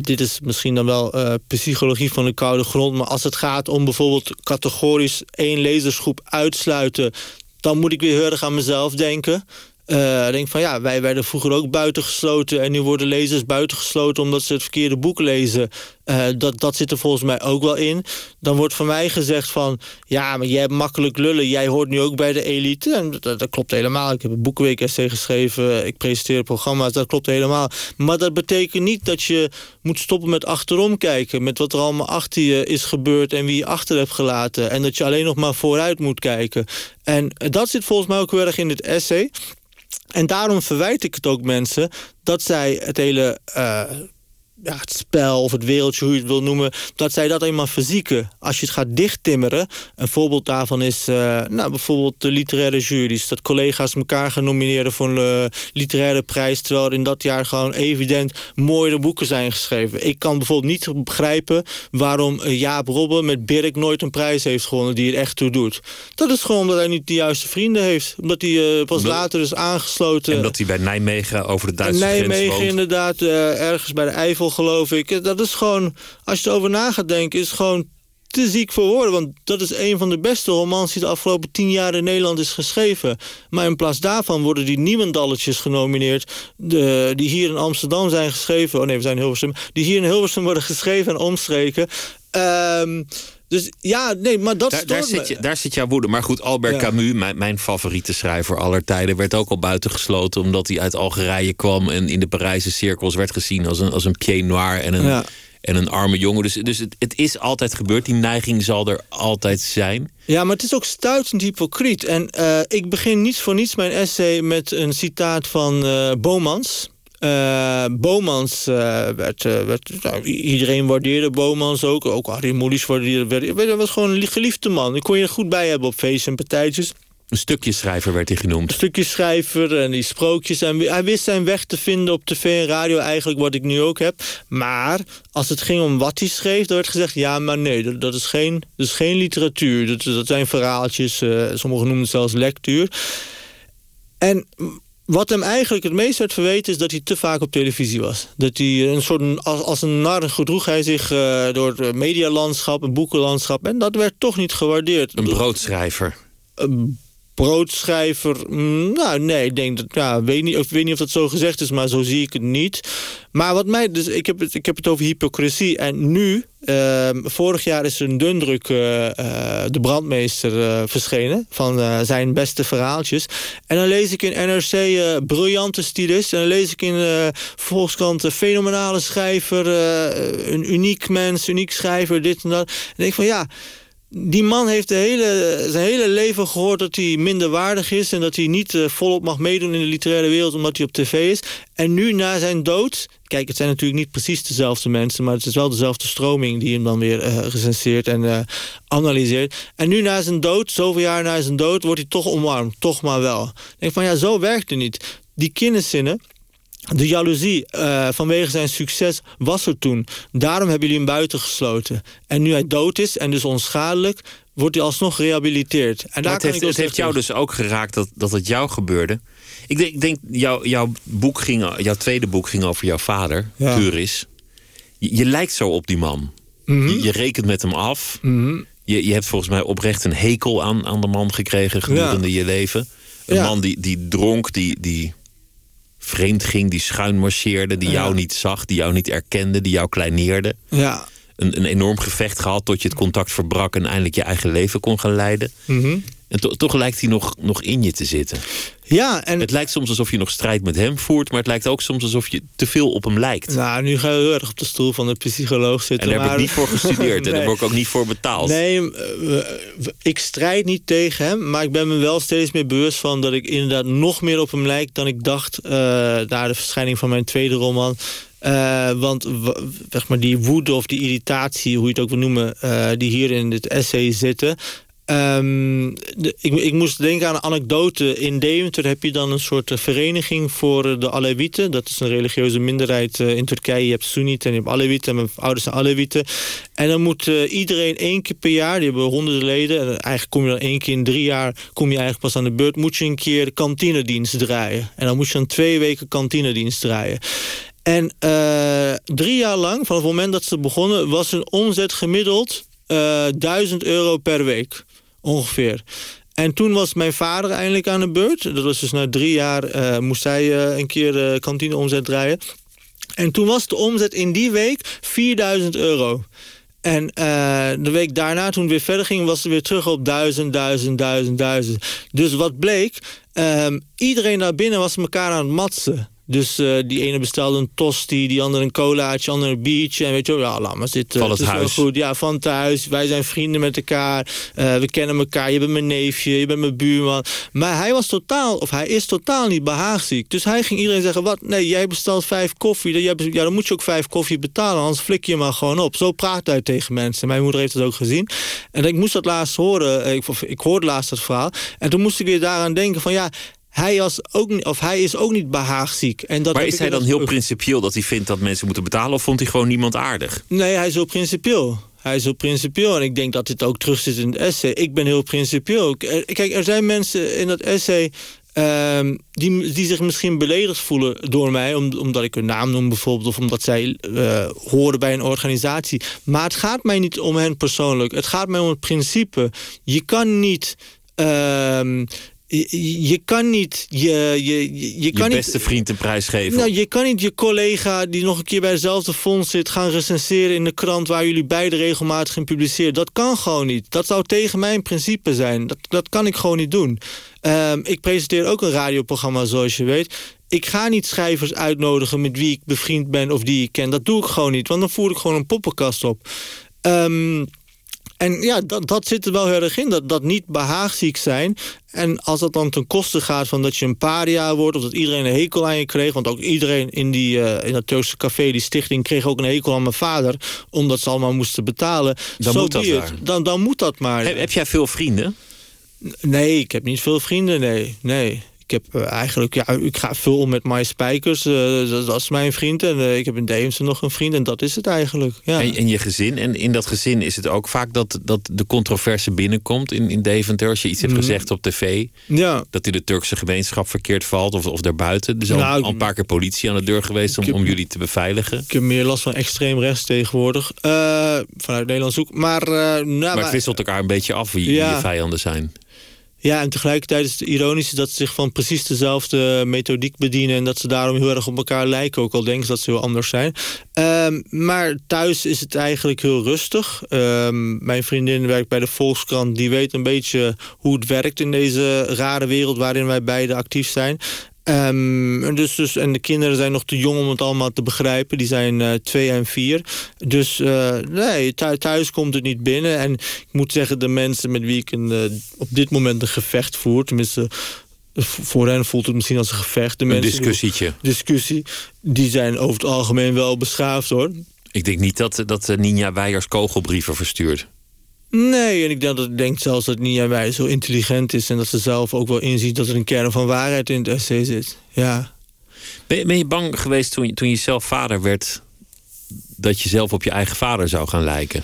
dit is misschien dan wel psychologie van de koude grond... maar als het gaat om bijvoorbeeld categorisch één lezersgroep uitsluiten... dan moet ik weer heel erg aan mezelf denken... Uh, ik denk van ja, wij werden vroeger ook buitengesloten... en nu worden lezers buitengesloten omdat ze het verkeerde boek lezen. Uh, dat, dat zit er volgens mij ook wel in. Dan wordt van mij gezegd van... ja, maar jij hebt makkelijk lullen, jij hoort nu ook bij de elite. En dat, klopt helemaal. Ik heb een boekenweek-essay geschreven, ik presenteer programma's, dat klopt helemaal. Maar dat betekent niet dat je moet stoppen met achterom kijken... met wat er allemaal achter je is gebeurd en wie je achter hebt gelaten. En dat je alleen nog maar vooruit moet kijken. En dat zit volgens mij ook heel erg in dit essay... En daarom verwijt ik het ook mensen dat zij het hele ja, het spel of het wereldje, hoe je het wil noemen... dat zij dat eenmaal verzieken. Als je het gaat dichttimmeren... een voorbeeld daarvan is uh, nou, bijvoorbeeld de literaire juries... dat collega's elkaar gaan nomineren voor een uh, literaire prijs... terwijl er in dat jaar gewoon evident mooie boeken zijn geschreven. Ik kan bijvoorbeeld niet begrijpen waarom uh, Jaap Robben met Birk nooit een prijs heeft gewonnen... die het echt toe doet. Dat is gewoon omdat hij niet de juiste vrienden heeft. Omdat hij pas later is aangesloten... En dat hij bij Nijmegen over de Duitse Nijmegen, grens. Nijmegen inderdaad, ergens bij de Eifel geloof ik. Dat is gewoon, als je erover na gaat denken, is gewoon te ziek voor woorden. Want dat is een van de beste romans die de afgelopen tien jaar in Nederland is geschreven. Maar in plaats daarvan worden die niemandalletjes genomineerd... De, die hier in Amsterdam zijn geschreven... oh nee, we zijn in Hilversum... die hier in Hilversum worden geschreven en omstreken... Um, dus ja, nee, maar dat daar, daar zit, je, daar zit jouw woede. Maar goed, Albert Camus, mijn, mijn, favoriete schrijver aller tijden... werd ook al buitengesloten omdat hij uit Algerije kwam... en in de Parijse cirkels werd gezien als een, als een pied noir en een, en een arme jongen. Dus, dus het, het, is altijd gebeurd. Die neiging zal er altijd zijn. Ja, maar het is ook stuitend hypocriet. En uh, ik begin niet voor niets mijn essay met een citaat van uh, Bomans... Uh, Bomans uh, werd, uh, werd nou, iedereen waardeerde Bomans ook. Ook Harry Moelis waardeerde. Hij was gewoon een geliefde man. Ik kon je er goed bij hebben op feesten en partijtjes. Een stukje schrijver werd hij genoemd. Een stukje schrijver en die sprookjes. En hij wist zijn weg te vinden op tv en radio, eigenlijk wat ik nu ook heb. Maar als het ging om wat hij schreef, dan werd gezegd... ja, maar nee, dat, dat is, geen, dat is geen literatuur. Dat, dat zijn verhaaltjes, sommigen noemen het zelfs lectuur. En wat hem eigenlijk het meest werd verweten is dat hij te vaak op televisie was. Dat hij een soort, als, als een nar gedroeg hij zich uh, door het medialandschap, een boekenlandschap. En dat werd toch niet gewaardeerd. Een broodschrijver. Een broodschrijver, nou nee, ik denk dat, ja, weet niet, ik weet niet of dat zo gezegd is, maar zo zie ik het niet. Maar wat mij, dus ik heb het, ik heb het over hypocrisie. En nu, uh, vorig jaar is een dundruk uh, uh, de brandmeester verschenen van zijn beste verhaaltjes. En dan lees ik in NRC briljante stylist. En dan lees ik in Volkskrant fenomenale schrijver, een uniek mens, uniek schrijver, dit en dat. En denk ik van ja die man heeft de hele, zijn hele leven gehoord dat hij minderwaardig is... en dat hij niet uh, volop mag meedoen in de literaire wereld omdat hij op tv is. En nu na zijn dood... Kijk, het zijn natuurlijk niet precies dezelfde mensen... maar het is wel dezelfde stroming die hem dan weer uh, recenseert en uh, analyseert. En nu na zijn dood, zoveel jaar na zijn dood... wordt hij toch omarmd, toch maar wel. Ik denk van ja, zo werkt het niet. Die kinderzinnen de jaloezie uh, vanwege zijn succes was er toen. Daarom hebben jullie hem buiten gesloten. En nu hij dood is en dus onschadelijk... wordt hij alsnog gerehabiliteerd. En daar het heeft, het heeft jou dus ook geraakt dat, dat het jou gebeurde. Ik denk, ik denk jou, jouw, boek ging, jouw tweede boek ging over jouw vader, ja. Curis. Je, je, lijkt zo op die man. Mm -hmm. je, je, rekent met hem af. Mm -hmm. je, je hebt volgens mij oprecht een hekel aan, aan de man gekregen gedurende ja. je leven. Een ja. man die, die dronk, die... die vreemd ging, die schuin marcheerde, die ja. jou niet zag, die jou niet erkende, die jou kleineerde. Ja. Een, een enorm gevecht gehad tot je het contact verbrak en eindelijk je eigen leven kon gaan leiden. Mm -hmm. En to toch lijkt hij nog, nog in je te zitten. Ja, en... Het lijkt soms alsof je nog strijd met hem voert, maar het lijkt ook soms alsof je te veel op hem lijkt. Nou, nu ga je heel erg op de stoel van de psycholoog zitten. En daar maar... heb ik niet voor gestudeerd nee. en daar word ik ook niet voor betaald. Nee, ik strijd niet tegen hem, maar ik ben me wel steeds meer bewust van dat ik inderdaad nog meer op hem lijk dan ik dacht uh, na de verschijning van mijn tweede roman. Uh, want zeg maar, die woede of die irritatie, hoe je het ook wil noemen... Uh, die hier in dit essay zitten... De, ik, ik, moest denken aan een anekdote. In Deventer heb je dan een soort vereniging voor de Alewieten. Dat is een religieuze minderheid in Turkije. Je hebt Soenieten en je hebt Alewieten. En mijn ouders zijn Alewieten. En dan moet iedereen één keer per jaar, die hebben honderden leden... en eigenlijk kom je dan één keer in drie jaar kom je eigenlijk pas aan de beurt... moet je een keer kantinedienst draaien. En dan moet je dan twee weken kantinedienst draaien. En uh, drie jaar lang, vanaf het moment dat ze begonnen... was een omzet gemiddeld uh, 1000 euro per week ongeveer. En toen was mijn vader eindelijk aan de beurt. Dat was dus na drie jaar uh, moest hij een keer de kantine omzet draaien. En toen was de omzet in die week 4000 euro. En de week daarna, toen het weer verder ging, was het weer terug op 1000, 1000, 1000, 1000. Dus wat bleek, iedereen daar binnen was elkaar aan het matsen. Dus uh, die ene bestelde een tosti, die andere een colaatje, ander een biertje. En weet je wel, ja, laat maar zitten. Van het, het huis. goed. Ja, van thuis. Wij zijn vrienden met elkaar. Uh, we kennen elkaar. Je bent mijn neefje, je bent mijn buurman. Maar hij was totaal, of hij is totaal niet behaagziek. Dus hij ging iedereen zeggen, wat? Nee, jij bestelt vijf koffie. Ja, dan moet je ook vijf koffie betalen, anders flik je maar gewoon op. Zo praat hij tegen mensen. Mijn moeder heeft het ook gezien. En ik moest dat laatst horen. Eh, ik, ik hoorde laatst het verhaal. En toen moest ik weer daaraan denken van ja hij, was ook, of hij is ook niet behaagziek. En dat maar is hij dan heel principieel dat hij vindt dat mensen moeten betalen... of vond hij gewoon niemand aardig? Nee, hij is heel principieel. Hij is heel principieel. En ik denk dat dit ook terug zit in het essay. Ik ben heel principieel. Kijk, er zijn mensen in dat essay... Uh, die, die zich misschien beledigd voelen door mij... omdat ik hun naam noem bijvoorbeeld... of omdat zij uh, horen bij een organisatie. Maar het gaat mij niet om hen persoonlijk. Het gaat mij om het principe. Je kan niet... Uh, je, kan niet je, je, je, kan je beste vriend een prijs geven. Nou, je kan niet je collega die nog een keer bij dezelfde fonds zit... gaan recenseren in de krant waar jullie beide regelmatig in publiceren. Dat kan gewoon niet. Dat zou tegen mijn principe zijn. Dat, dat kan ik gewoon niet doen. Um, ik presenteer ook een radioprogramma, zoals je weet. Ik ga niet schrijvers uitnodigen met wie ik bevriend ben of die ik ken. Dat doe ik gewoon niet, want dan voer ik gewoon een poppenkast op. Um, en ja, dat, dat zit er wel heel erg in. Dat, dat niet behaagziek zijn. En als dat dan ten koste gaat van dat je een paria wordt... of dat iedereen een hekel aan je kreeg... want ook iedereen in, die, uh, in dat Turkse café, die stichting... kreeg ook een hekel aan mijn vader... omdat ze allemaal moesten betalen. Dan moet dat dan, dan moet dat maar. Heb, heb jij veel vrienden? Nee, ik heb niet veel vrienden, nee. nee. Ik heb uh, eigenlijk, ja, ik ga veel om met My Spijkers. Uh, dat, dat, is mijn vriend. En uh, ik heb in Deemse nog een vriend. En dat is het eigenlijk. Ja. En, en, je gezin. En in dat gezin is het ook vaak dat, dat de controverse binnenkomt in, in Deventer. Als je iets hebt mhm. gezegd op tv. Ja. Dat in de Turkse gemeenschap verkeerd valt. Of, of daarbuiten. Er is al, nou, al, een paar keer politie aan de deur geweest om, om jullie te beveiligen. Ik heb meer last van extreem rechts tegenwoordig. vanuit Nederland zoek. Maar, nou, maar het wisselt elkaar een beetje af wie, ja. wie je vijanden zijn. Ja, en tegelijkertijd is het ironisch dat ze zich van precies dezelfde methodiek bedienen... en dat ze daarom heel erg op elkaar lijken, ook al denken ze dat ze heel anders zijn. Um, maar thuis is het eigenlijk heel rustig. Um, mijn vriendin werkt bij de Volkskrant. Die weet een beetje hoe het werkt in deze rare wereld waarin wij beide actief zijn. Um, dus, dus, en de kinderen zijn nog te jong om het allemaal te begrijpen. Die zijn uh, twee en vier. Dus uh, nee, thuis komt het niet binnen. En ik moet zeggen, de mensen met wie ik een, uh, op dit moment een gevecht voer... tenminste, voor hen voelt het misschien als een gevecht. De een mensen, discussietje. Discussie. Die zijn over het algemeen wel beschaafd, hoor. Ik denk niet dat, dat Ninja Weijers kogelbrieven verstuurt. Nee, en ik denk, dat, ik denk zelfs dat Nia Wij zo intelligent is... en dat ze zelf ook wel inziet dat er een kern van waarheid in het essay zit. Ja. Ben, ben je bang geweest toen, toen je zelf vader werd... dat je zelf op je eigen vader zou gaan lijken?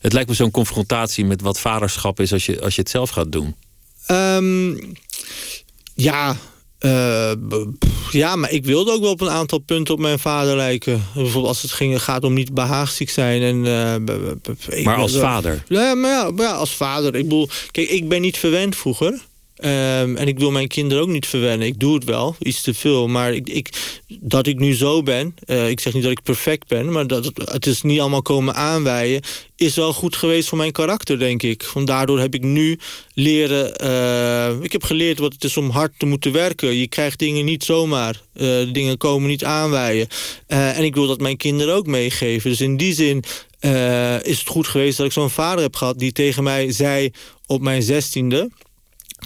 Het lijkt me zo'n confrontatie met wat vaderschap is... als je, als je het zelf gaat doen. Um, ja, uh, ja, maar ik wilde ook wel op een aantal punten op mijn vader lijken. Bijvoorbeeld als het ging, gaat om niet behaagziek zijn. En, uh, maar als vader? Ja, maar ja, ja, als vader. Ik bedoel, kijk, ik ben niet verwend vroeger. Um, en ik wil mijn kinderen ook niet verwennen. Ik doe het wel, iets te veel. Maar ik, ik, dat ik nu zo ben... Uh, ik zeg niet dat ik perfect ben... maar dat het, is niet allemaal komen aanwijden... is wel goed geweest voor mijn karakter, denk ik. Want daardoor heb ik nu leren... Uh, ik heb geleerd wat het is om hard te moeten werken. Je krijgt dingen niet zomaar. Uh, dingen komen niet aanwijden. en ik wil dat mijn kinderen ook meegeven. Dus in die zin is het goed geweest dat ik zo'n vader heb gehad... die tegen mij zei op mijn zestiende...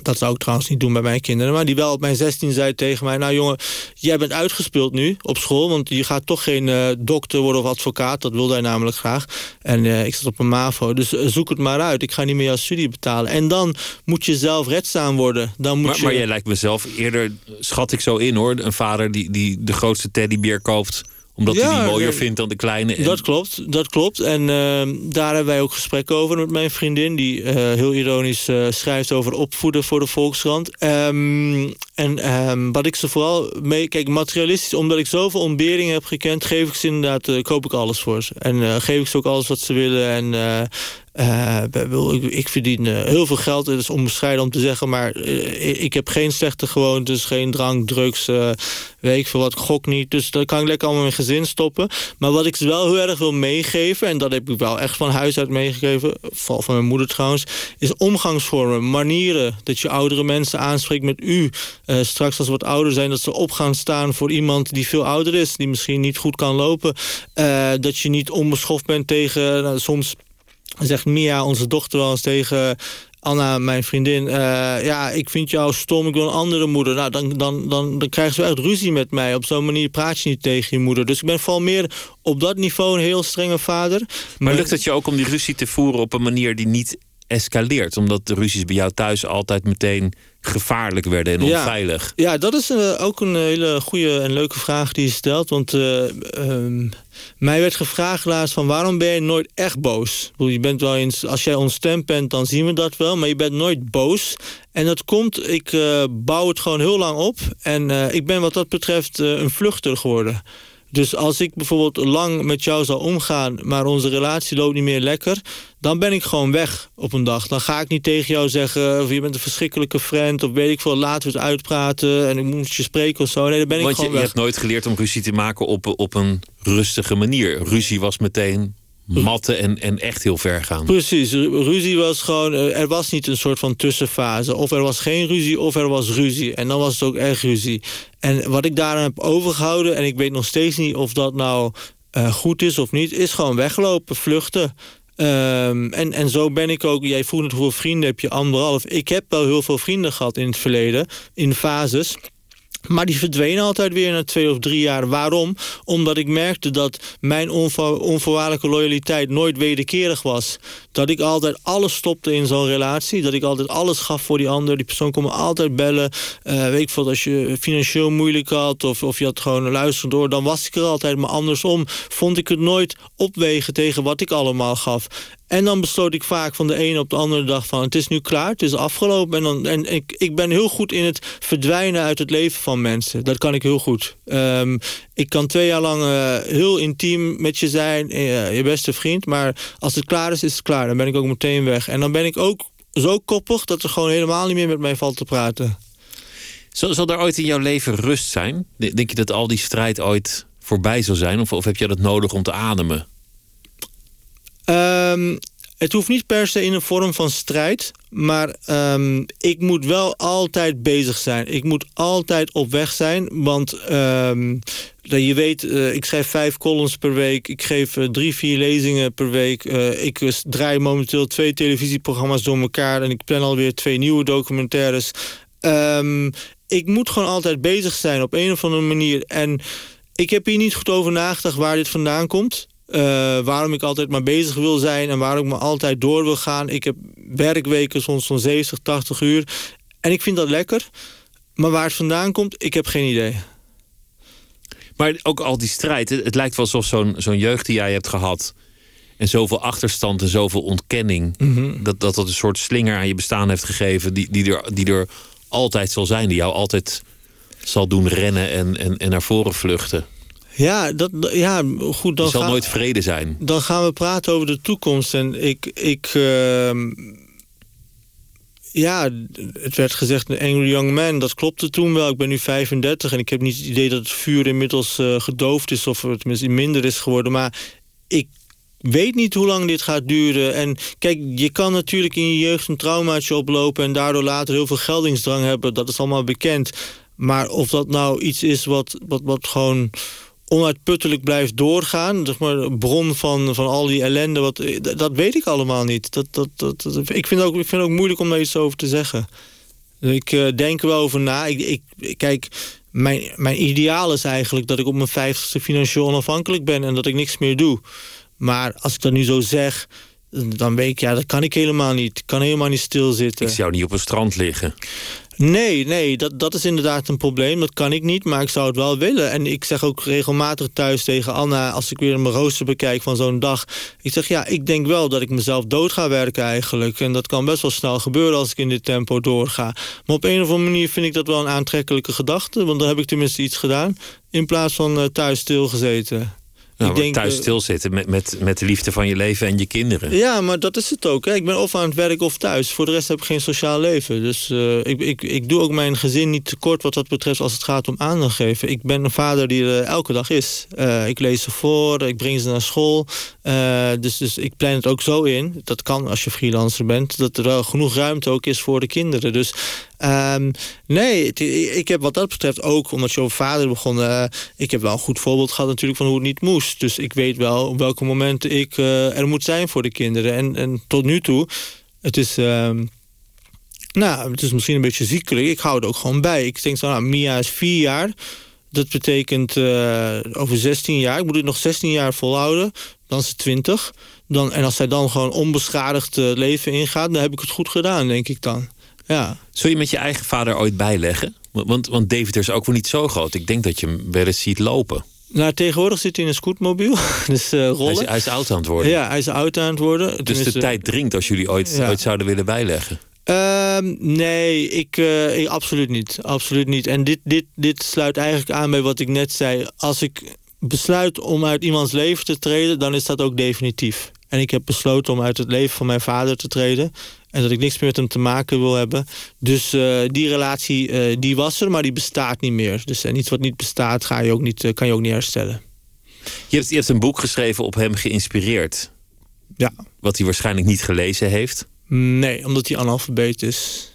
Dat zou ik trouwens niet doen bij mijn kinderen. Maar die wel op mijn 16 zei tegen mij... nou jongen, jij bent uitgespeeld nu op school... want je gaat toch geen uh, dokter worden of advocaat. Dat wilde hij namelijk graag. En uh, ik zat op een MAVO. Dus uh, zoek het maar uit. Ik ga niet meer jouw studie betalen. En dan moet je zelf redzaam worden. Dan moet maar, je... maar jij lijkt mezelf eerder, schat ik zo in hoor... een vader die, die de grootste teddybeer koopt omdat hij die mooier vindt dan de kleine. Dat klopt, dat klopt. En uh, daar hebben wij ook gesprekken over met mijn vriendin... die uh, heel ironisch uh, schrijft over opvoeden voor de Volkskrant. Um, en um, wat ik ze vooral mee... Kijk, materialistisch, omdat ik zoveel ontberingen heb gekend... geef ik ze inderdaad, uh, koop ik alles voor ze. En geef ik ze ook alles wat ze willen. En uh, ik, ik, verdien heel veel geld, het is onbescheiden om te zeggen... maar ik heb geen slechte gewoontes, geen drank, drugs, weet ik veel wat, gok niet. Dus dat kan ik lekker allemaal in mijn gezin stoppen. Maar wat ik ze wel heel erg wil meegeven... en dat heb ik wel echt van huis uit meegegeven... vooral van mijn moeder trouwens... is omgangsvormen, manieren. Dat je oudere mensen aanspreekt met u. straks als ze wat ouder zijn... dat ze op gaan staan voor iemand die veel ouder is... die misschien niet goed kan lopen. dat je niet onbeschoft bent tegen... Nou, soms zegt Mia, onze dochter, wel eens tegen Anna, mijn vriendin, uh, ja, ik vind jou stom, ik wil een andere moeder. Nou, dan, dan, dan, dan krijgen ze echt ruzie met mij. Op zo'n manier praat je niet tegen je moeder. Dus ik ben vooral meer op dat niveau een heel strenge vader. Maar, lukt het je ook om die ruzie te voeren op een manier die niet escaleert? Omdat de ruzies bij jou thuis altijd meteen gevaarlijk werden en onveilig. Ja, dat is uh, ook een hele goede en leuke vraag die je stelt. Want uh, mij werd gevraagd laatst van waarom ben je nooit echt boos? Je bent wel eens, als jij ontstemd bent, dan zien we dat wel. Maar je bent nooit boos. En dat komt, ik uh, bouw het gewoon heel lang op. En ik ben wat dat betreft een vluchter geworden. Dus als ik bijvoorbeeld lang met jou zou omgaan... maar onze relatie loopt niet meer lekker... dan ben ik gewoon weg op een dag. Dan ga ik niet tegen jou zeggen... of je bent een verschrikkelijke friend... of weet ik veel, laten we het uitpraten... en ik moet je spreken of zo. Nee, dan ben ik Want gewoon je, je hebt nooit geleerd om ruzie te maken op, op een rustige manier. Ruzie was meteen matten en, en echt heel ver gaan. Precies, ruzie was gewoon... Eh, er was niet een soort van tussenfase. Of er was geen ruzie, of er was ruzie. En dan was het ook echt ruzie. En wat ik daar heb overgehouden... en ik weet nog steeds niet of dat nou uh, goed is of niet... is gewoon weglopen, vluchten. Um, en, en zo ben ik ook... Jij vroeg net hoeveel vrienden heb je? Anderhalf. Ik heb wel heel veel vrienden gehad in het verleden. In fases... Maar die verdwenen altijd weer na twee of drie jaar. Waarom? Omdat ik merkte dat mijn onvoorwaardelijke loyaliteit nooit wederkerig was. Dat ik altijd alles stopte in zo'n relatie. Dat ik altijd alles gaf voor die ander. Die persoon kon me altijd bellen. Uh, weet ik als je financieel moeilijk had... Of, of je had gewoon luisteren door, dan was ik er altijd. Maar andersom vond ik het nooit opwegen tegen wat ik allemaal gaf. En dan besloot ik vaak van de ene op de andere dag van... het is nu klaar, het is afgelopen. En, dan, en ik, ik ben heel goed in het verdwijnen uit het leven van mensen. Dat kan ik heel goed. Um, ik kan twee jaar lang uh, heel intiem met je zijn, uh, je beste vriend. Maar als het klaar is, is het klaar. Dan ben ik ook meteen weg. En dan ben ik ook zo koppig dat er gewoon helemaal niet meer met mij valt te praten. Zal, zal er ooit in jouw leven rust zijn? Denk je dat al die strijd ooit voorbij zal zijn? Of, of heb je dat nodig om te ademen? Um, het hoeft niet per se in een vorm van strijd. Maar um, ik moet wel altijd bezig zijn. Ik moet altijd op weg zijn. Want um, je weet, uh, ik schrijf vijf columns per week. Ik geef uh, drie, vier lezingen per week. Uh, ik draai momenteel twee televisieprogramma's door elkaar. En ik plan alweer twee nieuwe documentaires. Um, ik moet gewoon altijd bezig zijn op een of andere manier. En ik heb hier niet goed over nagedacht waar dit vandaan komt. Uh, waarom ik altijd maar bezig wil zijn en waarom ik me altijd door wil gaan. Ik heb werkweken soms van 70, 80 uur. En ik vind dat lekker. Maar waar het vandaan komt, ik heb geen idee. Maar ook al die strijd, het, lijkt wel alsof zo'n zo'n jeugd die jij hebt gehad... en zoveel achterstand en zoveel ontkenning... Mhm. dat, dat dat een soort slinger aan je bestaan heeft gegeven... die, die, er, die er altijd zal zijn, die jou altijd zal doen rennen en, en, en naar voren vluchten. Ja, dat, ja goed. Dan zal nooit vrede zijn. Dan gaan we praten over de toekomst. En ik... ik uh, ja, het werd gezegd een angry young man. Dat klopte toen wel. Ik ben nu 35 en ik heb niet het idee dat het vuur inmiddels uh, gedoofd is... of het tenminste minder is geworden. Maar ik weet niet hoe lang dit gaat duren. En kijk, je kan natuurlijk in je jeugd een traumaatje oplopen... en daardoor later heel veel geldingsdrang hebben. Dat is allemaal bekend. Maar of dat nou iets is wat, wat, wat gewoon onuitputtelijk blijft doorgaan. Zeg maar, bron van, van al die ellende, wat, dat weet ik allemaal niet. Dat, dat, dat, ik, vind ook, ik vind het ook moeilijk om daar iets over te zeggen. Ik uh, denk er wel over na. Ik, ik, kijk, mijn, mijn ideaal is eigenlijk dat ik op mijn vijftigste financieel onafhankelijk ben... en dat ik niks meer doe. Maar als ik dat nu zo zeg, dan weet ik, ja, dat kan ik helemaal niet. Ik kan helemaal niet stilzitten. Ik zou niet op een strand liggen. Nee, nee, dat, dat is inderdaad een probleem. Dat kan ik niet, maar ik zou het wel willen. En ik zeg ook regelmatig thuis tegen Anna... als ik weer mijn rooster bekijk van zo'n dag... ik zeg, ja, ik denk wel dat ik mezelf dood ga werken eigenlijk. En dat kan best wel snel gebeuren als ik in dit tempo doorga. Maar op een of andere manier vind ik dat wel een aantrekkelijke gedachte. Want dan heb ik tenminste iets gedaan. In plaats van uh, thuis stilgezeten. Nou, ik denk, thuis eh, stilzitten met, met, met de liefde van je leven en je kinderen. Ja, maar dat is het ook. Hè. Ik ben of aan het werk of thuis. Voor de rest heb ik geen sociaal leven. Dus uh, ik, ik, ik doe ook mijn gezin niet tekort wat dat betreft als het gaat om aandacht geven. Ik ben een vader die er elke dag is. Uh, ik lees ze voor, ik breng ze naar school. Dus, dus ik plan het ook zo in. Dat kan als je freelancer bent. Dat er wel genoeg ruimte ook is voor de kinderen. Dus um, nee, ik heb wat dat betreft ook, omdat je over vader begon... Uh, ik heb wel een goed voorbeeld gehad natuurlijk van hoe het niet moest. Dus ik weet wel op welke momenten ik uh, er moet zijn voor de kinderen. En, en tot nu toe, het is... Um, nou, het is misschien een beetje ziekelijk. Ik hou er ook gewoon bij. Ik denk zo, nou, Mia is vier jaar. Dat betekent uh, over 16 jaar. Ik moet het nog 16 jaar volhouden. Dan is het 20. Dan, en als zij dan gewoon onbeschadigd uh, leven ingaat... dan heb ik het goed gedaan, denk ik dan. Ja. Zul je met je eigen vader ooit bijleggen? Want, want David is ook wel niet zo groot. Ik denk dat je hem wel eens ziet lopen. Nou, tegenwoordig zit hij in een scootmobiel. dus uh, rollen. Hij is, hij is, oud aan het worden. Ja, hij is oud aan het worden. Dus de tijd dringt als jullie ooit, ooit zouden willen bijleggen. Uh, nee, ik, uh, ik, absoluut niet. Absoluut niet. En dit, dit, dit sluit eigenlijk aan bij wat ik net zei. Als ik besluit om uit iemands leven te treden, dan is dat ook definitief. En ik heb besloten om uit het leven van mijn vader te treden. En dat ik niks meer met hem te maken wil hebben. Dus uh, die relatie uh, die was er, maar die bestaat niet meer. Dus en iets wat niet bestaat, ga je ook niet, kan je ook niet herstellen. Je hebt, je hebt een boek geschreven op hem geïnspireerd. Ja. Wat hij waarschijnlijk niet gelezen heeft. Nee, omdat hij analfabeet is.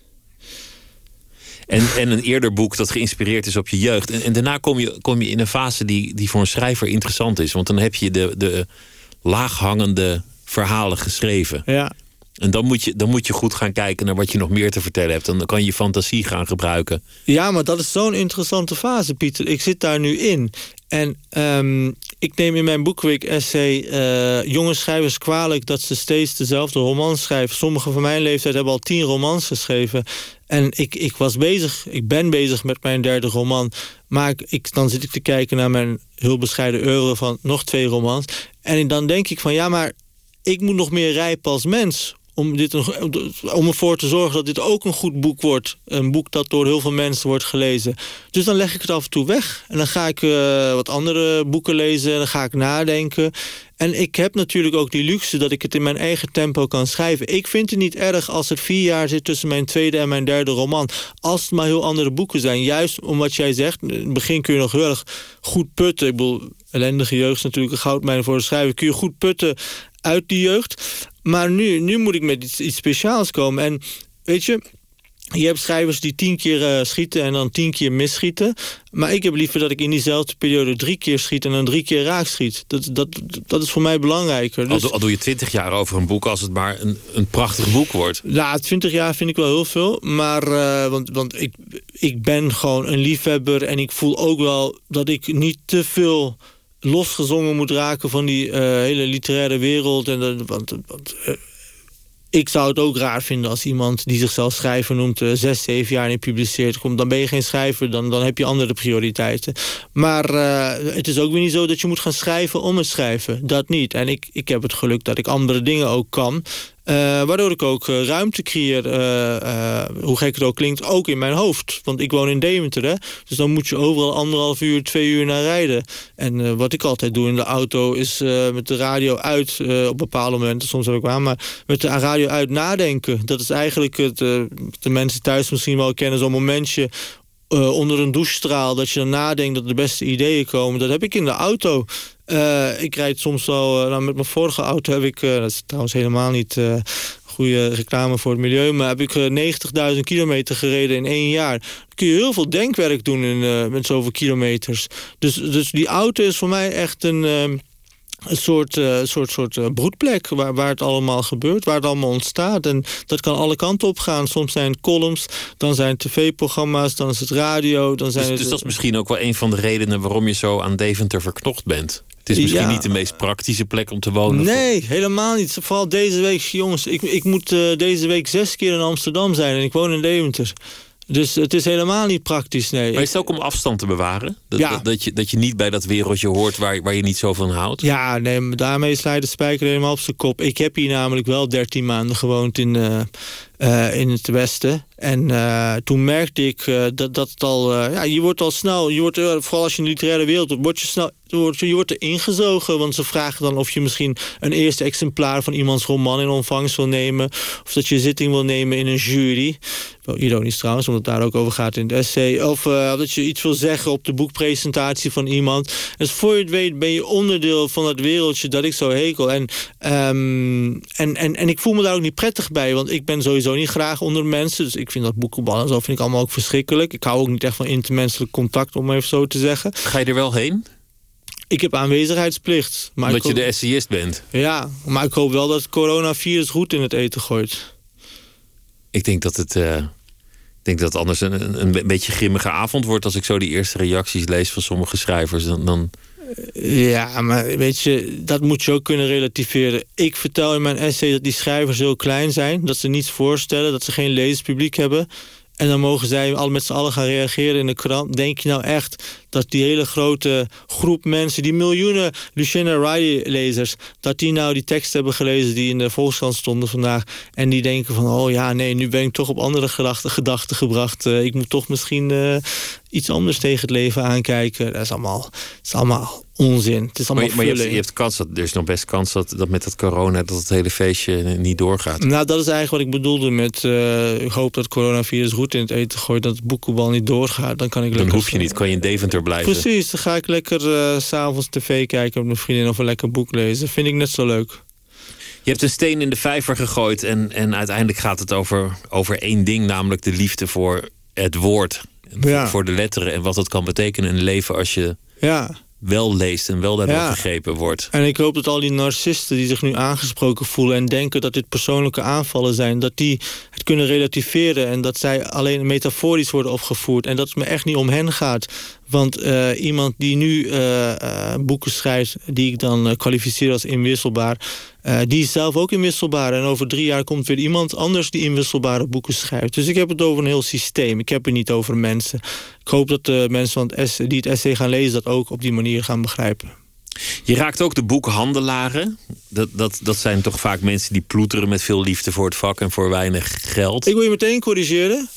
En, en een eerder boek dat geïnspireerd is op je jeugd. En, en daarna kom je, kom je in een fase die, die voor een schrijver interessant is. Want dan heb je de, de laaghangende verhalen geschreven. Ja. En dan moet, je, dan moet je goed gaan kijken naar wat je nog meer te vertellen hebt. Dan kan je fantasie gaan gebruiken. Ja, maar dat is zo'n interessante fase, Pieter. Ik zit daar nu in. En um, ik neem in mijn boekweek-essay uh, jonge schrijvers kwalijk... dat ze steeds dezelfde romans schrijven. Sommigen van mijn leeftijd hebben al tien romans geschreven. En ik, ik was bezig, ik ben bezig met mijn derde roman. Maar ik, dan zit ik te kijken naar mijn heel bescheiden euro van nog twee romans. En dan denk ik van ja, maar ik moet nog meer rijpen als mens om, dit om ervoor te zorgen dat dit ook een goed boek wordt. Een boek dat door heel veel mensen wordt gelezen. Dus dan leg ik het af en toe weg. En dan ga ik uh, wat andere boeken lezen. En dan ga ik nadenken. En ik heb natuurlijk ook die luxe dat ik het in mijn eigen tempo kan schrijven. Ik vind het niet erg als er vier jaar zit tussen mijn tweede en mijn derde roman. Als het maar heel andere boeken zijn. Juist om wat jij zegt, in het begin kun je nog heel erg goed putten. Ik bedoel, ellendige jeugd is natuurlijk een goudmijn voor de schrijven. Kun je goed putten uit die jeugd. Maar nu, nu moet ik met iets, iets speciaals komen. En weet je, je hebt schrijvers die tien keer uh, schieten en dan tien keer misschieten. Maar ik heb liever dat ik in diezelfde periode drie keer schiet en dan drie keer raak schiet. Dat, dat, dat is voor mij belangrijker. Dus... Al, al, doe je twintig jaar over een boek als het maar een, een prachtig boek wordt. Ja, twintig jaar vind ik wel heel veel. Maar uh, want, want ik, ik ben gewoon een liefhebber en ik voel ook wel dat ik niet te veel losgezongen moet raken van die uh, hele literaire wereld. En want, want uh, ik zou het ook raar vinden als iemand die zichzelf schrijver noemt... Uh, zes, zeven jaar niet publiceert. Komt, dan ben je geen schrijver, dan, dan heb je andere prioriteiten. Maar het is ook weer niet zo dat je moet gaan schrijven om het schrijven. Dat niet. En ik, ik heb het geluk dat ik andere dingen ook kan. Uh, waardoor ik ook uh, ruimte creëer, uh, hoe gek het ook klinkt, ook in mijn hoofd. Want ik woon in Deventer, hè? dus dan moet je overal anderhalf uur, twee uur naar rijden. En wat ik altijd doe in de auto is met de radio uit, op bepaalde momenten, soms heb ik wel, maar met de radio uit nadenken. Dat is eigenlijk, het, de mensen thuis misschien wel kennen, zo'n momentje onder een douchestraal... dat je dan nadenkt dat de beste ideeën komen. Dat heb ik in de auto. Uh, ik rijd soms wel... Uh, nou, met mijn vorige auto heb ik... dat is trouwens helemaal niet goede reclame voor het milieu... maar heb ik 90.000 kilometer gereden in één jaar. Dan kun je heel veel denkwerk doen in, met zoveel kilometers. Dus, dus die auto is voor mij echt een een soort, uh, soort, soort uh, broedplek waar, waar het allemaal gebeurt, waar het allemaal ontstaat. En dat kan alle kanten op gaan. Soms zijn het columns, dan zijn het tv-programma's, dan is het radio. Dan zijn dus, het... dus dat is misschien ook wel een van de redenen waarom je zo aan Deventer verknocht bent? Het is misschien niet de meest praktische plek om te wonen. Nee, helemaal niet. Vooral deze week, jongens. Ik, ik moet uh, deze week zes keer in Amsterdam zijn en ik woon in Deventer. Dus het is helemaal niet praktisch, nee. Maar is het ook om afstand te bewaren? Dat, ja. dat, je, dat je niet bij dat wereldje hoort waar, waar je niet zo van houdt? Ja, nee, daarmee sla je de spijker helemaal op zijn kop. Ik heb hier namelijk wel 13 maanden gewoond in, uh, uh, in het westen. En uh, toen merkte ik uh, dat, dat het al... ja, je wordt al snel... Je wordt, vooral als je in de literaire wereld wordt, je snel, je wordt er ingezogen. Want ze vragen dan of je misschien een eerste exemplaar... van iemands roman in ontvangst wil nemen. Of dat je zitting wil nemen in een jury. Wel ironisch trouwens, omdat het daar ook over gaat in het essay. Of dat je iets wil zeggen op de boekpresentatie van iemand. Dus voor je het weet ben je onderdeel van dat wereldje dat ik zo hekel. En, um, en, en, en ik voel me daar ook niet prettig bij. Want ik ben sowieso niet graag onder mensen. Dus ik vind dat boekenballen zo vind ik allemaal ook verschrikkelijk. Ik hou ook niet echt van intermenselijk contact, om even zo te zeggen. Ga je er wel heen? Ik heb aanwezigheidsplicht. Maar Omdat je de essayist bent? Ja, maar ik hoop wel dat het coronavirus goed in het eten gooit. Ik denk dat het... Uh, ik denk dat het anders een, een, beetje grimmige avond wordt... als ik zo die eerste reacties lees van sommige schrijvers. Dan, dan... Ja, maar weet je, dat moet je ook kunnen relativeren. Ik vertel in mijn essay dat die schrijvers heel klein zijn. Dat ze niets voorstellen, dat ze geen lezerspubliek hebben. En dan mogen zij al met z'n allen gaan reageren in de krant. Denk je nou echt dat die hele grote groep mensen... die miljoenen Luciana Riley-lezers... dat die nou die tekst hebben gelezen die in de Volkskrant stonden vandaag... en die denken van, oh ja, nee, nu ben ik toch op andere gedachten, gebracht. Uh, ik moet toch misschien uh, iets anders tegen het leven aankijken. Dat is allemaal, dat is allemaal onzin. Het is allemaal maar, maar je, hebt, je hebt kans dat er is nog best kans dat, dat met dat corona dat het hele feestje niet doorgaat. Nou, dat is eigenlijk wat ik bedoelde met uh, ik hoop dat coronavirus goed in het eten gooit, dat het boekenbal niet doorgaat. Dan kan ik Dan hoef je niet, kan je in Deventer blijven. Precies, dan ga ik lekker uh, s'avonds tv kijken met mijn vriendin of een lekker boek lezen. Vind ik net zo leuk. Je hebt een steen in de vijver gegooid en, en uiteindelijk gaat het over, over één ding, namelijk de liefde voor het woord. Ja. Voor de letteren en wat dat kan betekenen in een leven als je ja wel leest en wel daardoor ja. gegrepen wordt. En ik hoop dat al die narcisten die zich nu aangesproken voelen... en denken dat dit persoonlijke aanvallen zijn... dat die het kunnen relativeren en dat zij alleen metaforisch worden opgevoerd... en dat het me echt niet om hen gaat. Want uh, iemand die nu uh, uh, boeken schrijft... die ik dan kwalificeer als inwisselbaar... die is zelf ook inwisselbaar. En over drie jaar komt weer iemand anders die inwisselbare boeken schrijft. Dus ik heb het over een heel systeem. Ik heb het niet over mensen. Ik hoop dat de mensen van het essay, die het essay gaan lezen... dat ook op die manier gaan begrijpen. Je raakt ook de boekhandelaren. Dat, dat, dat zijn toch vaak mensen die ploeteren met veel liefde voor het vak en voor weinig geld. Ik wil je meteen corrigeren.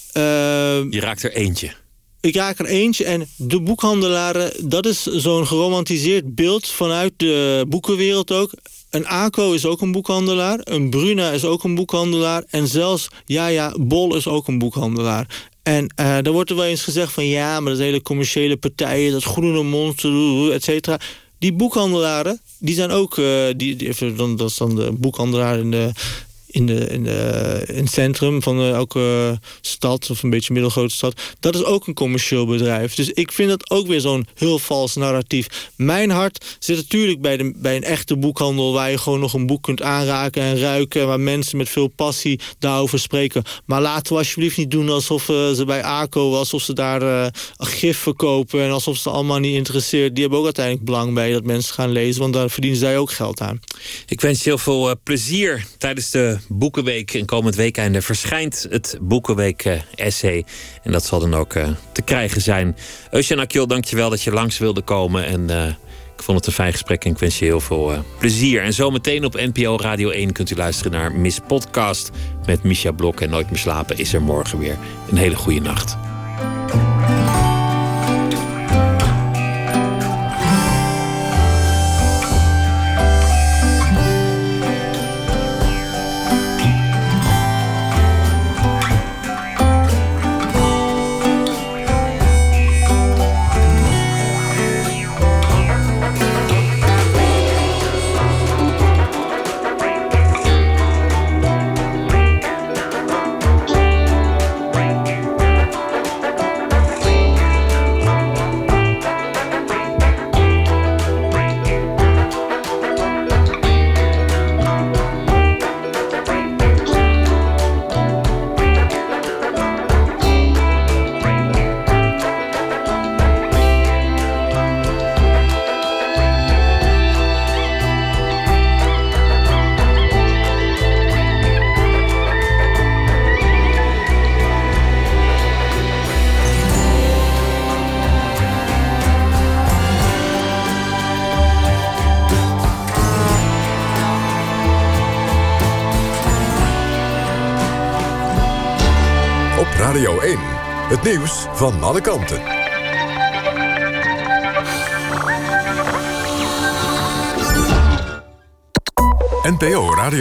je raakt er eentje ik raak er eentje en de boekhandelaren... dat is zo'n geromantiseerd beeld vanuit de boekenwereld ook. Een ACO is ook een boekhandelaar. Een Bruna is ook een boekhandelaar. En zelfs, ja Bol is ook een boekhandelaar. En uh, dan wordt er wel eens gezegd van... ja, maar dat hele commerciële partijen, dat groene monster, et cetera. Die boekhandelaren, die zijn ook... Uh, die, die, dat is dan de boekhandelaar in de in, de, in, de, in het centrum van elke stad of een beetje middelgrote stad. Dat is ook een commercieel bedrijf. Dus ik vind dat ook weer zo'n heel vals narratief. Mijn hart zit natuurlijk bij, de, bij een echte boekhandel... waar je gewoon nog een boek kunt aanraken en ruiken... waar mensen met veel passie daarover spreken. Maar laten we alsjeblieft niet doen alsof uh, ze bij ACO... alsof ze daar uh, gif verkopen en alsof ze allemaal niet interesseert. Die hebben ook uiteindelijk belang bij dat mensen gaan lezen... want daar verdienen zij ook geld aan. Ik wens je heel veel plezier tijdens de Boekenweek. En komend weekende verschijnt het Boekenweek-essay. En dat zal dan ook uh, te krijgen zijn. Eugène Akjol, dankjewel dat je langs wilde komen. En uh, ik vond het een fijn gesprek en ik wens je heel veel plezier. En zometeen op NPO Radio 1 kunt u luisteren naar Miss Podcast... met Misha Blok en Nooit meer slapen is er morgen weer. Een hele goede nacht. Van alle kanten. NPO Radio